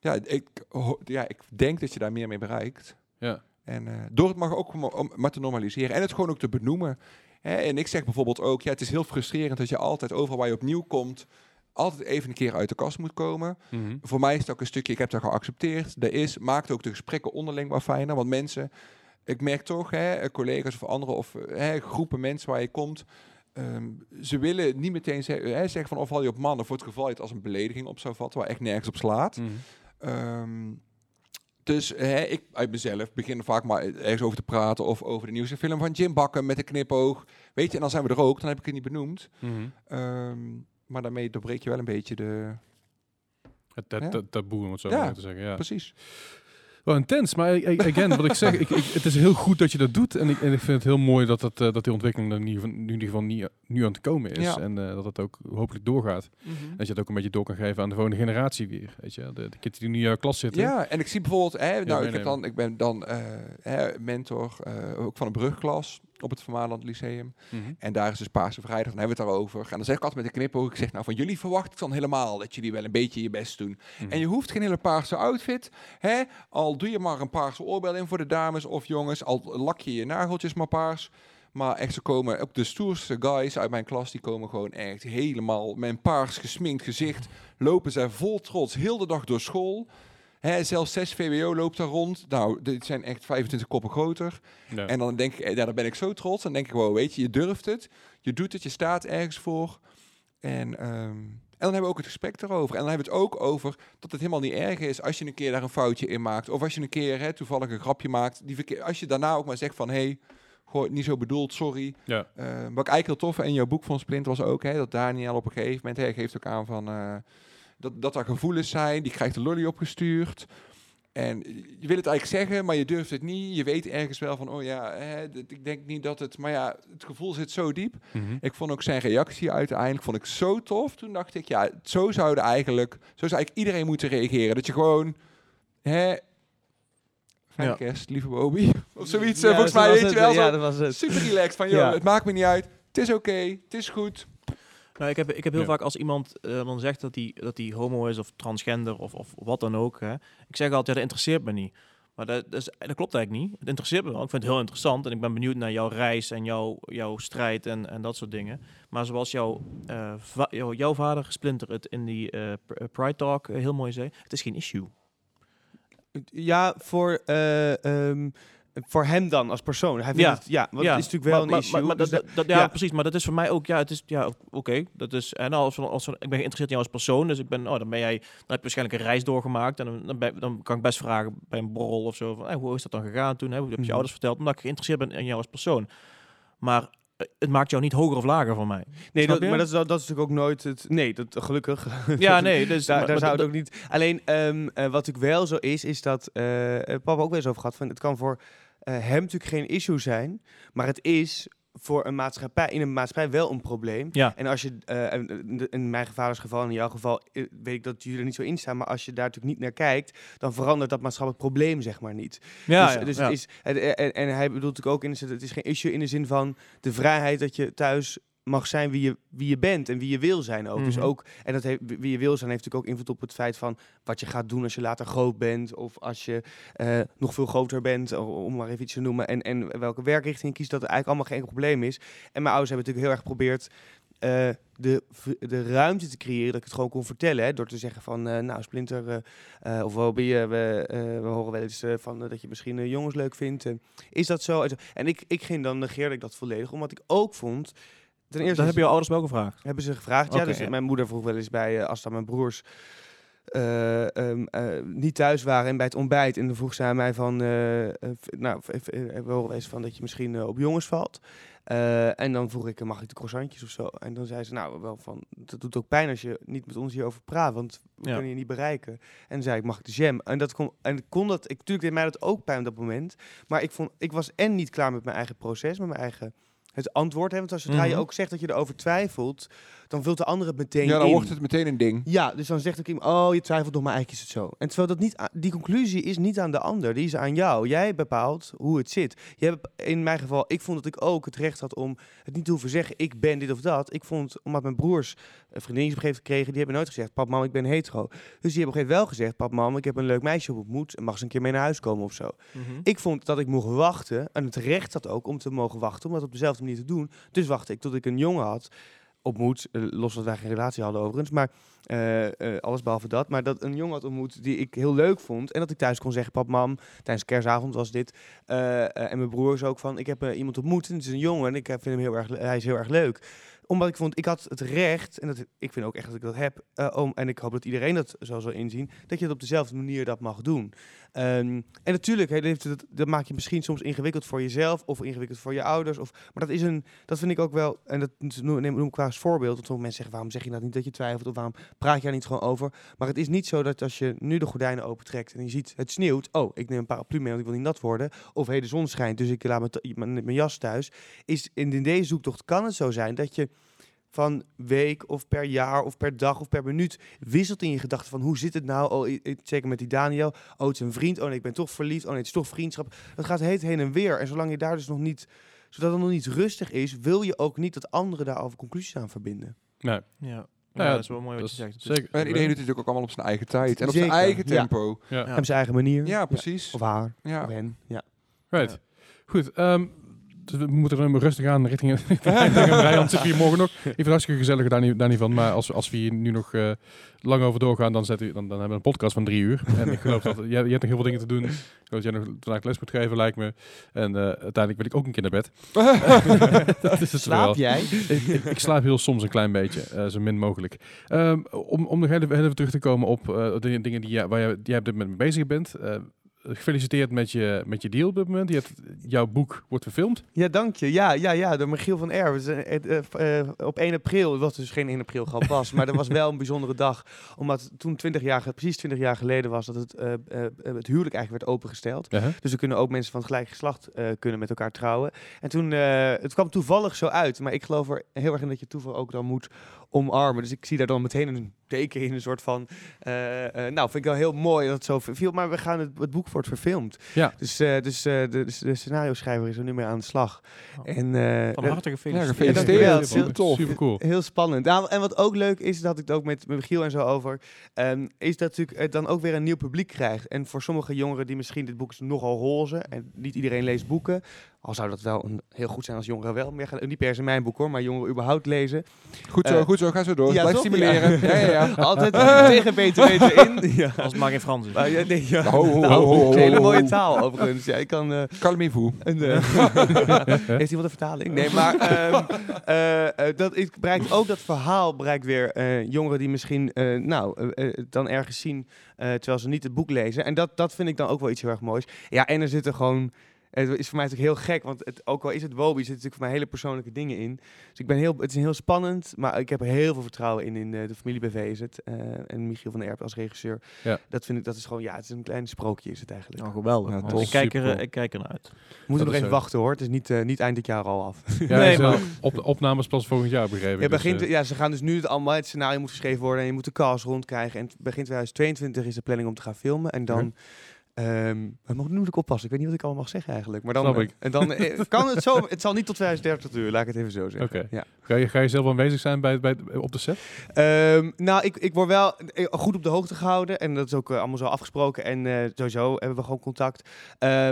ja, ik, ho- ja, ik denk dat je daar meer mee bereikt. Ja. En eh, door het maar ook om, om maar te normaliseren en het gewoon ook te benoemen. Hè, en ik zeg bijvoorbeeld ook, ja, het is heel frustrerend dat je altijd overal waar je opnieuw komt, altijd even een keer uit de kast moet komen. Mhm. Voor mij is het ook een stukje, ik heb dat geaccepteerd. Dat is, maakt ook de gesprekken onderling wat fijner. Want mensen, ik merk toch, hè, eh, collega's of anderen of eh, hè, groepen mensen waar je komt, ehm, ze willen niet meteen zeggen, hè, zeggen van of val je op mannen voor het geval je het als een belediging op zou vatten, waar echt nergens op slaat. Mhm. Ehm, dus hè, ik uit mezelf begin vaak maar ergens over te praten of over de nieuwste film van Jim Bakken met een knipoog. Weet je, en dan zijn we er ook, dan heb ik het niet benoemd. Mhm. Ehm, maar daarmee doorbreek je wel een beetje de... Het, het, Ja. het taboe, om het zo Ja, maar te zeggen. Ja. Precies. Wel intens, maar again, wat ik zeg, ik, ik, het is heel goed dat je dat doet. En ik, en ik vind het heel mooi dat, het, eh, dat die ontwikkeling er in ieder geval, in ieder geval niet, nu aan het komen is. Ja. En eh, dat het ook hopelijk doorgaat. Dat je het ook een beetje door kan geven aan de volgende generatie weer. Weet je, de, de kids die nu in jouw klas zitten. Ja, en ik zie bijvoorbeeld, hè, nou, ik, heb dan, ik ben dan eh, hè, mentor, ook van een brugklas. Op het Vermaland Lyceum. Mhm. En daar is dus Paarse Vrijdag, dan hebben we het daarover. En dan zeg ik altijd met een knipoog, ik zeg nou van jullie verwacht ik dan helemaal dat jullie wel een beetje je best doen. Mhm. En je hoeft geen hele paarse outfit, hè? al doe je maar een paarse oorbel in voor de dames of jongens, al lak je je nageltjes maar paars. Maar echt, ze komen, ook de stoerste guys uit mijn klas, die komen gewoon echt helemaal met een paars gesminkt gezicht. Lopen zij vol trots heel de dag door school. Hè, zelfs 6 VWO loopt daar rond. Nou, dit zijn echt 25 koppen groter. Ja. En dan denk ik, eh, ja, dan ben ik zo trots. Dan denk ik gewoon, weet je, je durft het. Je doet het, je staat ergens voor. En, ehm, en dan hebben we ook het gesprek erover. En dan hebben we het ook over dat het helemaal niet erg is als je een keer daar een foutje in maakt. Of als je een keer hè, toevallig een grapje maakt. Die als je daarna ook maar zegt van, hé, hey, goh, niet zo bedoeld, sorry. ja. Eh, wat ik eigenlijk heel tof in jouw boek van Splint was ook hè, dat Daniel op een gegeven moment, geeft ook aan van eh, dat, dat er gevoelens zijn, die krijgt de lolly opgestuurd. En je wil het eigenlijk zeggen, maar je durft het niet. Je weet ergens wel van, oh ja, hè, ik denk niet dat het... Maar ja, het gevoel zit zo diep. Mhm. Ik vond ook zijn reactie uiteindelijk vond ik zo tof. Toen dacht ik, ja, zo zouden eigenlijk, zo zou eigenlijk iedereen moeten reageren. Dat je gewoon, hè, fijne Ja. kerst, lieve Bobby. [LAUGHS] Of zoiets. Ja, eh, volgens mij weet je wel, Ja, dat was het. super relaxed van, joh, het maakt me niet uit. Het is oké, het is goed. Nou, ik heb, ik heb heel Ja. vaak als iemand eh, dan zegt dat hij dat hij homo is of transgender of, of wat dan ook. Hè, ik zeg altijd, ja, dat interesseert me niet. Maar dat, dat, is, dat klopt eigenlijk niet. Het interesseert me wel. Ik vind het heel interessant en ik ben benieuwd naar jouw reis en jouw, jouw strijd en, en dat soort dingen. Maar zoals jouw, eh, va- jouw, jouw vader Splinter het in die eh, Pr- Pride Talk heel mooi zei, het is geen issue. Ja, voor, eh, ehm, voor hem dan als persoon. Hij vindt Ja. het, ja, want ja, het is natuurlijk wel maar, een maar- issue. Maar, maar dus dat, dat- ja, ja. precies. Maar dat is voor mij ook, ja, het is, ja, oké. dat is, en als, we- als we- ik ben geïnteresseerd in jou als persoon, dus ik ben, oh, dan ben jij, dan heb je waarschijnlijk een reis doorgemaakt en dan, dan, ben- dan kan ik best vragen bij een borrel of zo, van, hey, hoe is dat dan gegaan toen? Hè? Hoe heb je je Mhm. ouders verteld? Omdat ik geïnteresseerd ben in jou als persoon. Maar eh, het maakt jou niet hoger of lager van mij. nee, dat, maar dat is, dat is natuurlijk ook nooit het... Nee, dat, gelukkig. [LAUGHS] Ja, nee, dus daar, maar- daar maar zou het ook niet... Alleen, ehm, eh, wat natuurlijk wel zo is, is dat... eh eh, papa ook wel eens over gehad, van, het kan voor hem natuurlijk geen issue zijn, maar het is voor een maatschappij, in een maatschappij wel een probleem. Ja. En als je, eh, in- in mijn vaders geval, in jouw geval, eh, weet ik dat jullie er niet zo in staan, maar als je daar natuurlijk niet naar kijkt, dan verandert dat maatschappelijk probleem, zeg maar, niet. ja, dus ja, dus ja. Het is, en, hij bedoelt natuurlijk ook in de zin, het is geen issue in de zin van de vrijheid dat je thuis mag zijn wie je, wie je bent en wie je wil zijn ook. Dus Mhm. ook, en dat heeft, wie je wil zijn heeft natuurlijk ook invloed op het feit van wat je gaat doen als je later groot bent of als je eh, nog veel groter bent, om maar even iets te noemen. En, en welke werkrichting je kiest, dat eigenlijk allemaal geen probleem is. En mijn ouders hebben natuurlijk heel erg geprobeerd eh, de, de ruimte te creëren dat ik het gewoon kon vertellen. Hè, door te zeggen van, eh, nou Splinter eh, of Bobby, eh, we, we horen wel eens van, dat je misschien jongens leuk vindt. Is dat zo? En zo. En ik, ik ging dan, negeerde ik dat volledig, omdat ik ook vond... Ten eerste dat hebben je ouders wel gevraagd. hebben ze gevraagd. ja, dus ja. mijn moeder vroeg wel eens bij, eh, als dan mijn broers eh, ehm, eh, niet thuis waren en bij het ontbijt. En dan vroeg ze aan mij van, v- nou, wel eens van dat je misschien op jongens valt. En dan vroeg ik, mag ik de croissantjes of zo? En dan zei ze, nou, wel van, dat doet ook pijn als je niet met ons hierover praat, want we Ja. kunnen je niet bereiken. En dan zei ik, mag ik de jam? En dat kon, en kon dat, ik, natuurlijk deed mij dat ook pijn op dat moment. Maar ik vond, ik was en niet klaar met mijn eigen proces, met mijn eigen, het antwoord. Hè? Want als zodra je Mhm. ook zegt dat je erover twijfelt, dan vult de andere het meteen Ja, dan in. wordt het meteen een ding. Ja, dus dan zegt ook iemand, oh, je twijfelt nog, maar eigenlijk is het zo. En terwijl dat niet, die conclusie is niet aan de ander, die is aan jou. Jij bepaalt hoe het zit. Je hebt, in mijn geval, ik vond dat ik ook het recht had om het niet te hoeven zeggen, ik ben dit of dat. Ik vond, omdat mijn broers een vriendinnetje op een gegeven moment gekregen, die hebben nooit gezegd, pap, mam, ik ben hetero. Dus die hebben op een gegeven moment wel gezegd, pap, mam, ik heb een leuk meisje ontmoet, en mag ze een keer mee naar huis komen of zo. Ik vond dat ik mocht wachten, en het recht had ook om te mogen wachten, om dat op dezelfde manier te doen. Dus wachtte ik tot ik een jongen had, ontmoet, eh, los dat wij geen relatie hadden overigens, maar eh, eh, alles behalve dat. Maar dat een jongen had ontmoet die ik heel leuk vond. En dat ik thuis kon zeggen, pap, mam, tijdens kerstavond was dit. en mijn broers ook van, ik heb iemand ontmoet en het is een jongen en ik vind hem heel erg, hij is heel erg leuk. Omdat ik vond, ik had het recht, en dat, ik vind ook echt dat ik dat heb, eh, om, en ik hoop dat iedereen dat zo zal inzien, dat je het op dezelfde manier dat mag doen. Ehm, en natuurlijk, hè, dat, dat maak je misschien soms ingewikkeld voor jezelf of ingewikkeld voor je ouders. Of, maar dat is een, dat vind ik ook wel, en dat noem, neem, noem ik qua voorbeeld. Want sommige mensen zeggen, waarom zeg je dat niet dat je twijfelt of waarom praat je daar niet gewoon over? Maar het is niet zo dat als je nu de gordijnen opentrekt en je ziet het sneeuwt, oh, ik neem een paraplu mee want ik wil niet nat worden. Of hey, de zon schijnt, dus ik laat mijn, jas thuis. Is in deze zoektocht kan het zo zijn dat je van week of per jaar of per dag of per minuut wisselt in je gedachten van hoe zit het nou? Oh, zeker met die Daniel. Oh, het is een vriend. Oh nee, ik ben toch verliefd. Oh nee, het is toch vriendschap. Dat gaat heet heen en weer. En zolang je daar dus nog niet zodat het nog niet rustig is, wil je ook niet dat anderen daarover conclusies aan verbinden. Nee, Ja. ja, Ja, dat is wel mooi wat dat je zegt. Zeker. En iedereen doet het natuurlijk ook allemaal op zijn eigen tijd. En op zijn eigen ja. tempo. Ja. Hebben zijn eigen manier. Ja, precies. Of haar. Ja. Of hen. Ja. Right. Goed. ehm, we moeten maar rustig aan richting [LAUGHS] richting Rijnland zitten we hier morgen nog. Ik vind het hartstikke gezellig daar niet, daar niet van. Maar als, we- als we hier nu nog eh, lang over doorgaan, dan, we, dan, dan hebben we een podcast van drie uur. En ik geloof dat [LAUGHS] jij, je hebt nog heel veel dingen te doen. Ik geloof dat jij nog vandaag les moet geven, lijkt me. En eh, uiteindelijk wil ik ook een keer naar bed. [LAUGHS] dat is het. Slaap jij? ik, ik, ik slaap heel soms een klein beetje, eh, zo min mogelijk. Ehm, om, om nog heel even, even terug te komen op de dingen die, jij- waar jij, jij op dit moment mee bezig bent. Gefeliciteerd met je, met je deal op dit moment. Je hebt, jouw boek wordt verfilmd. Ja, dank je. Ja, ja, ja, door Michiel van Erw. Dus, eh, eh, op 1 april, het was dus geen 1 april grap was, maar dat was wel een bijzondere dag. Omdat toen 20 jaar, precies 20 jaar geleden was dat het, eh, het huwelijk eigenlijk werd opengesteld. Dus er kunnen ook mensen van het gelijke geslacht kunnen met elkaar trouwen. En toen, het kwam toevallig zo uit. Maar ik geloof er heel erg in dat je toeval ook dan moet omarmen. Dus ik zie daar dan meteen een teken in, een soort van... eh, eh, nou, vind ik wel heel mooi dat het zo viel. Maar we gaan het, het boek wordt verfilmd. Ja. Dus, eh, dus eh, de, de, de scenario schrijver is er nu mee aan de slag. Oh. En, eh, Van harte Ja, gefeliciteerd. Super Heel tof. Super cool. Heel spannend. Nou, en wat ook leuk is, dat had ik het ook met, met Michiel en zo over, ehm, is dat natuurlijk het dan ook weer een nieuw publiek krijgt. En voor sommige jongeren die misschien dit boek is nogal roze, en niet iedereen leest boeken, al zou dat wel een, heel goed zijn als jongeren wel meer gaan, niet per se mijn boek hoor, maar jongeren überhaupt lezen. Goed zo, Eh, goed zo. Ga zo door. ja, Blijf toch? stimuleren. Ja, ja, ja. [LAUGHS] Altijd [LAUGHS] tegen beter weten in. [LAUGHS] Ja. Als het maar geen Frans is. Maar, ja, nee, ja. Ho, ho, ho, Nou, ho, ho, een hele mooie taal overigens. Ja, ik kan... eh, Calmez-vous. eh, Heeft iemand een vertaling? Nee, maar ehm, eh, eh, dat is, bereikt ook dat verhaal bereikt weer eh, jongeren die misschien eh, nou, dan ergens zien eh, terwijl ze niet het boek lezen. En dat, dat vind ik dan ook wel iets heel erg moois. Ja, en er zitten gewoon. Het is voor mij natuurlijk heel gek, want het, ook al is het Wobi, zitten natuurlijk voor mij hele persoonlijke dingen in. Dus ik ben heel, het is heel spannend, maar ik heb er heel veel vertrouwen in. In eh, de familie BV is het. eh, en Michiel van der Erp als regisseur. Ja. Dat vind ik, dat is gewoon, ja, het is een klein sprookje is het eigenlijk. Nou, geweldig. Ja, ik, kijk er, ik kijk er naar uit. We moeten nog even wachten hoor. Het is niet, eh, niet eind dit jaar al af. Ja, [LAUGHS] Nee, maar- op de opnames pas volgend jaar begrepen. Ja, Dus, begint, ja, ze gaan dus nu het allemaal, het scenario moet geschreven worden en je moet de cast rondkrijgen. En begin 2022 is de planning om te gaan filmen. En dan, wat moet, nu moet ik oppassen, ik weet niet wat ik allemaal mag zeggen eigenlijk. Maar dan, en dan eh, [LAUGHS] kan het zo, het zal niet tot 2030 duren, laat ik het even zo zeggen. Ja. ga, je, ga je zelf aanwezig zijn bij, bij, op de set? Ehm, nou, ik, ik word wel eh, goed op de hoogte gehouden en dat is ook eh, allemaal zo afgesproken en eh, sowieso hebben we gewoon contact.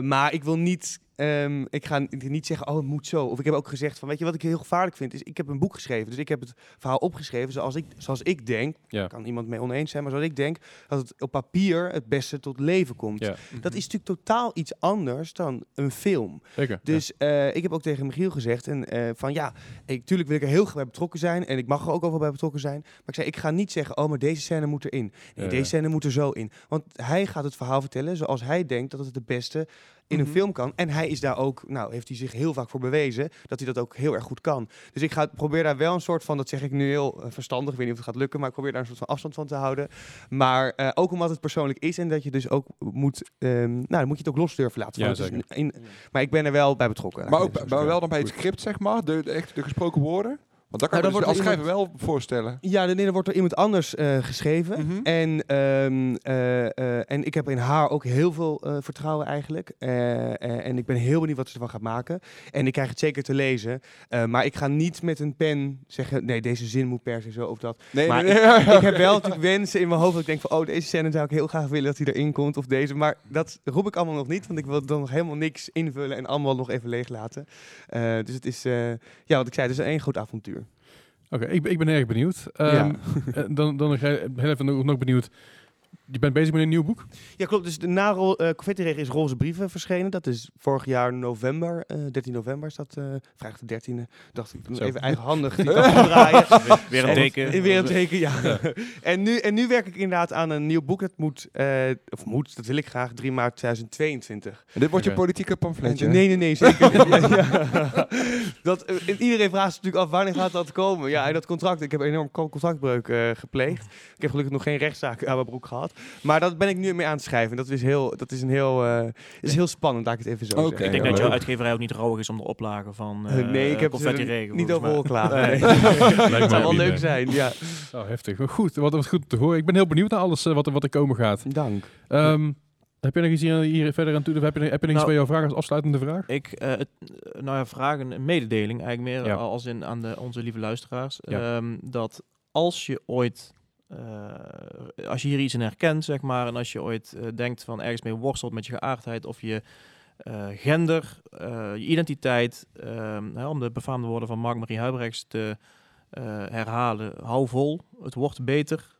Maar ik wil niet, ehm, ik ga niet zeggen, oh het moet zo. Of ik heb ook gezegd van, weet je wat ik heel gevaarlijk vind, is ik heb een boek geschreven. Dus ik heb het verhaal opgeschreven zoals ik, zoals ik denk, Ja. kan iemand mee oneens zijn, maar zoals ik denk dat het op papier het beste tot leven komt. Ja, Dat is natuurlijk totaal iets anders dan een film. zeker. Dus eh, ik heb ook tegen Michiel gezegd en, eh, van ja, ik, tuurlijk wil ik er heel graag bij betrokken zijn en ik mag er ook wel bij betrokken zijn. Maar ik zei, ik ga niet zeggen, oh, maar deze scène moet erin. Nee, deze scène moet er zo in. Want hij gaat het verhaal vertellen zoals hij denkt dat het het beste in Mhm. een film kan. En hij is daar ook, nou, heeft hij zich heel vaak voor bewezen dat hij dat ook heel erg goed kan. Dus ik ga, probeer daar wel een soort van, dat zeg ik nu heel eh, verstandig, ik weet niet of het gaat lukken, maar ik probeer daar een soort van afstand van te houden. Maar eh, ook omdat het persoonlijk is en dat je dus ook moet, ehm, nou, dan moet je het ook los durven laten. Ja. Dus zeker. in, maar ik ben er wel bij betrokken. Maar ook zo maar wel dan bij het script, zeg maar. De, de, echt de gesproken woorden. Want dat kan Nou, je dan dus als er schrijver wel voorstellen. Ja, nee, dan wordt er iemand anders eh, geschreven. Mhm. En, ehm, eh, eh, en ik heb in haar ook heel veel vertrouwen eigenlijk. En ik ben heel benieuwd wat ze ervan gaat maken. En ik krijg het zeker te lezen. Maar ik ga niet met een pen zeggen, nee, deze zin moet per se zo of dat. Nee, Maar nee, nee. ik heb wel natuurlijk wensen in mijn hoofd dat ik denk van, oh, deze scène zou ik heel graag willen dat hij erin komt. Of deze. Maar dat roep ik allemaal nog niet, want ik wil dan nog helemaal niks invullen en allemaal nog even leeg laten. Dus het is, ja, wat ik zei, het is één groot avontuur. Oké, ik, ben- ik ben erg benieuwd. Ja. Ehm, eh, dan, dan nog heel even nog, nog benieuwd. Je bent bezig met een nieuw boek? Ja, klopt. Dus de na ro- eh, Confetti-regen is Roze Brieven verschenen. Dat is vorig jaar november, eh 13 november is dat, eh vrijdag de 13e. Dacht ik, Zo. even eigenhandig [LAUGHS] die draaien. Weer een En- teken. Weer een teken, ja. [LAUGHS] en, nu, en nu werk ik inderdaad aan een nieuw boek. Dat moet, eh, of moet, dat wil ik graag, 3 maart 2022. En dit wordt je politieke pamfletje. Nee, nee, nee, zeker [LAUGHS] niet. Ja. Dat, eh, en iedereen vraagt zich natuurlijk af, wanneer gaat dat komen? Ja, en dat contract, ik heb een enorm co- contractbreuk eh, gepleegd. Ik heb gelukkig nog geen rechtszaak aan mijn broek gehad. Maar dat ben ik nu mee aan het schrijven. Dat is heel, dat is een heel, eh, is heel spannend, laat ik het even zo Oké. zeggen. Ik denk Ja, dat jouw uitgeverij ook niet rouwig is om de oplagen van Eh, eh nee, ik heb confetti regen. niet over klagen. Nee. Het [LAUGHS] zou wel leuk zijn, ja. Oh, heftig. Goed, wat, wat goed te horen. Ik ben heel benieuwd naar alles eh, wat, er- wat er komen gaat. Dank. Ehm, Heb je nog iets hier, hier verder aan toe? Of heb je, heb je nog iets Nou- bij jouw vraag als afsluitende vraag? Ik, eh, het, eh, nou ja, vragen, een mededeling eigenlijk meer Ja. als in aan de, onze lieve luisteraars. Ja. Ehm, dat als je ooit, eh, als je hier iets in herkent, zeg maar, en als je ooit eh, denkt van ergens mee worstelt met je geaardheid of je eh, gender, eh, je identiteit, ehm, hè, om de befaamde woorden van Mark-Marie Huibrechts te eh, herhalen, hou vol, het wordt beter.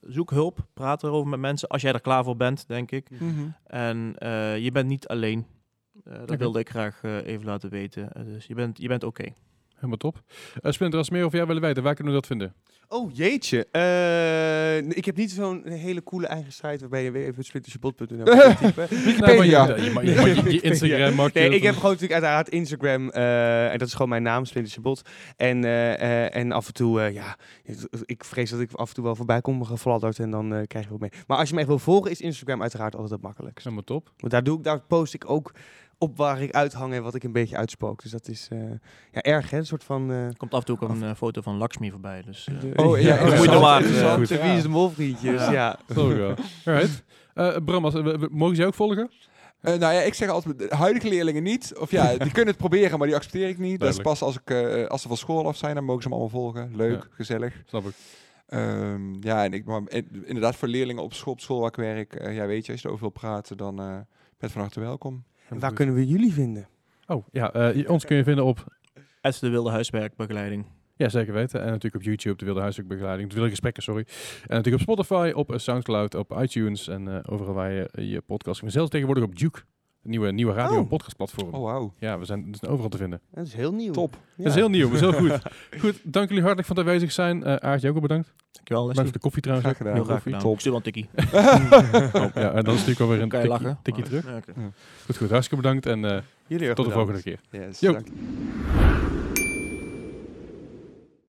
Zoek hulp, praat erover met mensen als jij er klaar voor bent, denk ik. Mhm. En eh, je bent niet alleen. Eh, dat wilde ik graag even laten weten. Dus je bent, je bent oké. Helemaal top. Eh Splinter, als meer over jou willen weten, waar kunnen we dat vinden? Oh jeetje. Eh, ik heb niet zo'n hele coole eigen site waarbij je weer even splintersjebot.nl. Wikipedia. [LAUGHS] Je, je, [LAUGHS] Instagram mag. Nee, ik heb gewoon natuurlijk uiteraard Instagram. eh, en dat is gewoon mijn naam, Splintersjebot. En, en af en toe, ja, ik vrees dat ik af en toe wel voorbij kom gefladderd en dan krijg je wat mee. Maar als je me echt wil volgen, is Instagram uiteraard altijd het makkelijkst. Helemaal top. Want daar, doe ik, daar post ik ook op waar ik uithang en wat ik een beetje uitspook. Dus dat is eh, ja, erg, hè? Een soort van... eh, Er komt af en toe ook een eh, foto van Lakshmi voorbij. Dus, de- Oh, ja, ja, ja. De Wie is de Mol vriendjes, Ja. ja. Alright. Eh, Bram, als, mogen ze ook volgen? Eh, nou ja, ik zeg altijd, de huidige leerlingen niet. Of ja, die [LAUGHS] kunnen het proberen, maar die accepteer ik niet. Dat is pas als, ik, eh, als ze van school af zijn, dan mogen ze me allemaal volgen. Leuk, Ja. gezellig. Snap ik. Ehm, ja, en ik, maar, in- inderdaad, voor leerlingen op school, op school waar ik werk, eh, ja, weet je, als je erover wil praten, dan eh ben je van harte welkom. En waar kunnen we jullie vinden? Oh, ja. eh, ons kun je vinden op... Ed de Wilde Huiswerkbegeleiding. Ja, zeker weten. En natuurlijk op YouTube, de Wilde Huiswerkbegeleiding, de Wilde Gesprekken, sorry. En natuurlijk op Spotify, op eh, Soundcloud, op iTunes en eh, overal waar je je podcast... En zelfs tegenwoordig op Duke, een nieuwe, nieuwe radio- en Oh. podcastplatform. Oh, wauw. Ja, we zijn, we zijn overal te vinden. Dat is heel nieuw. Top. Ja. Dat is heel nieuw, maar is heel goed. [LAUGHS] Goed, dank jullie hartelijk voor het aanwezig zijn. Eh Aart, jij ook bedankt. Dankjewel, Bedankt Leslie. voor de koffie trouwens. Graag ook. gedaan. Heel graag Koffie. gedaan. Top. Ik stuur wel een tikkie. [LAUGHS] Oh, ja, en dan is natuurlijk wel weer een tikkie, lachen? tikkie terug. ja. Goed, goed. Hartstikke bedankt en eh, tot de volgende keer. Yes, dank.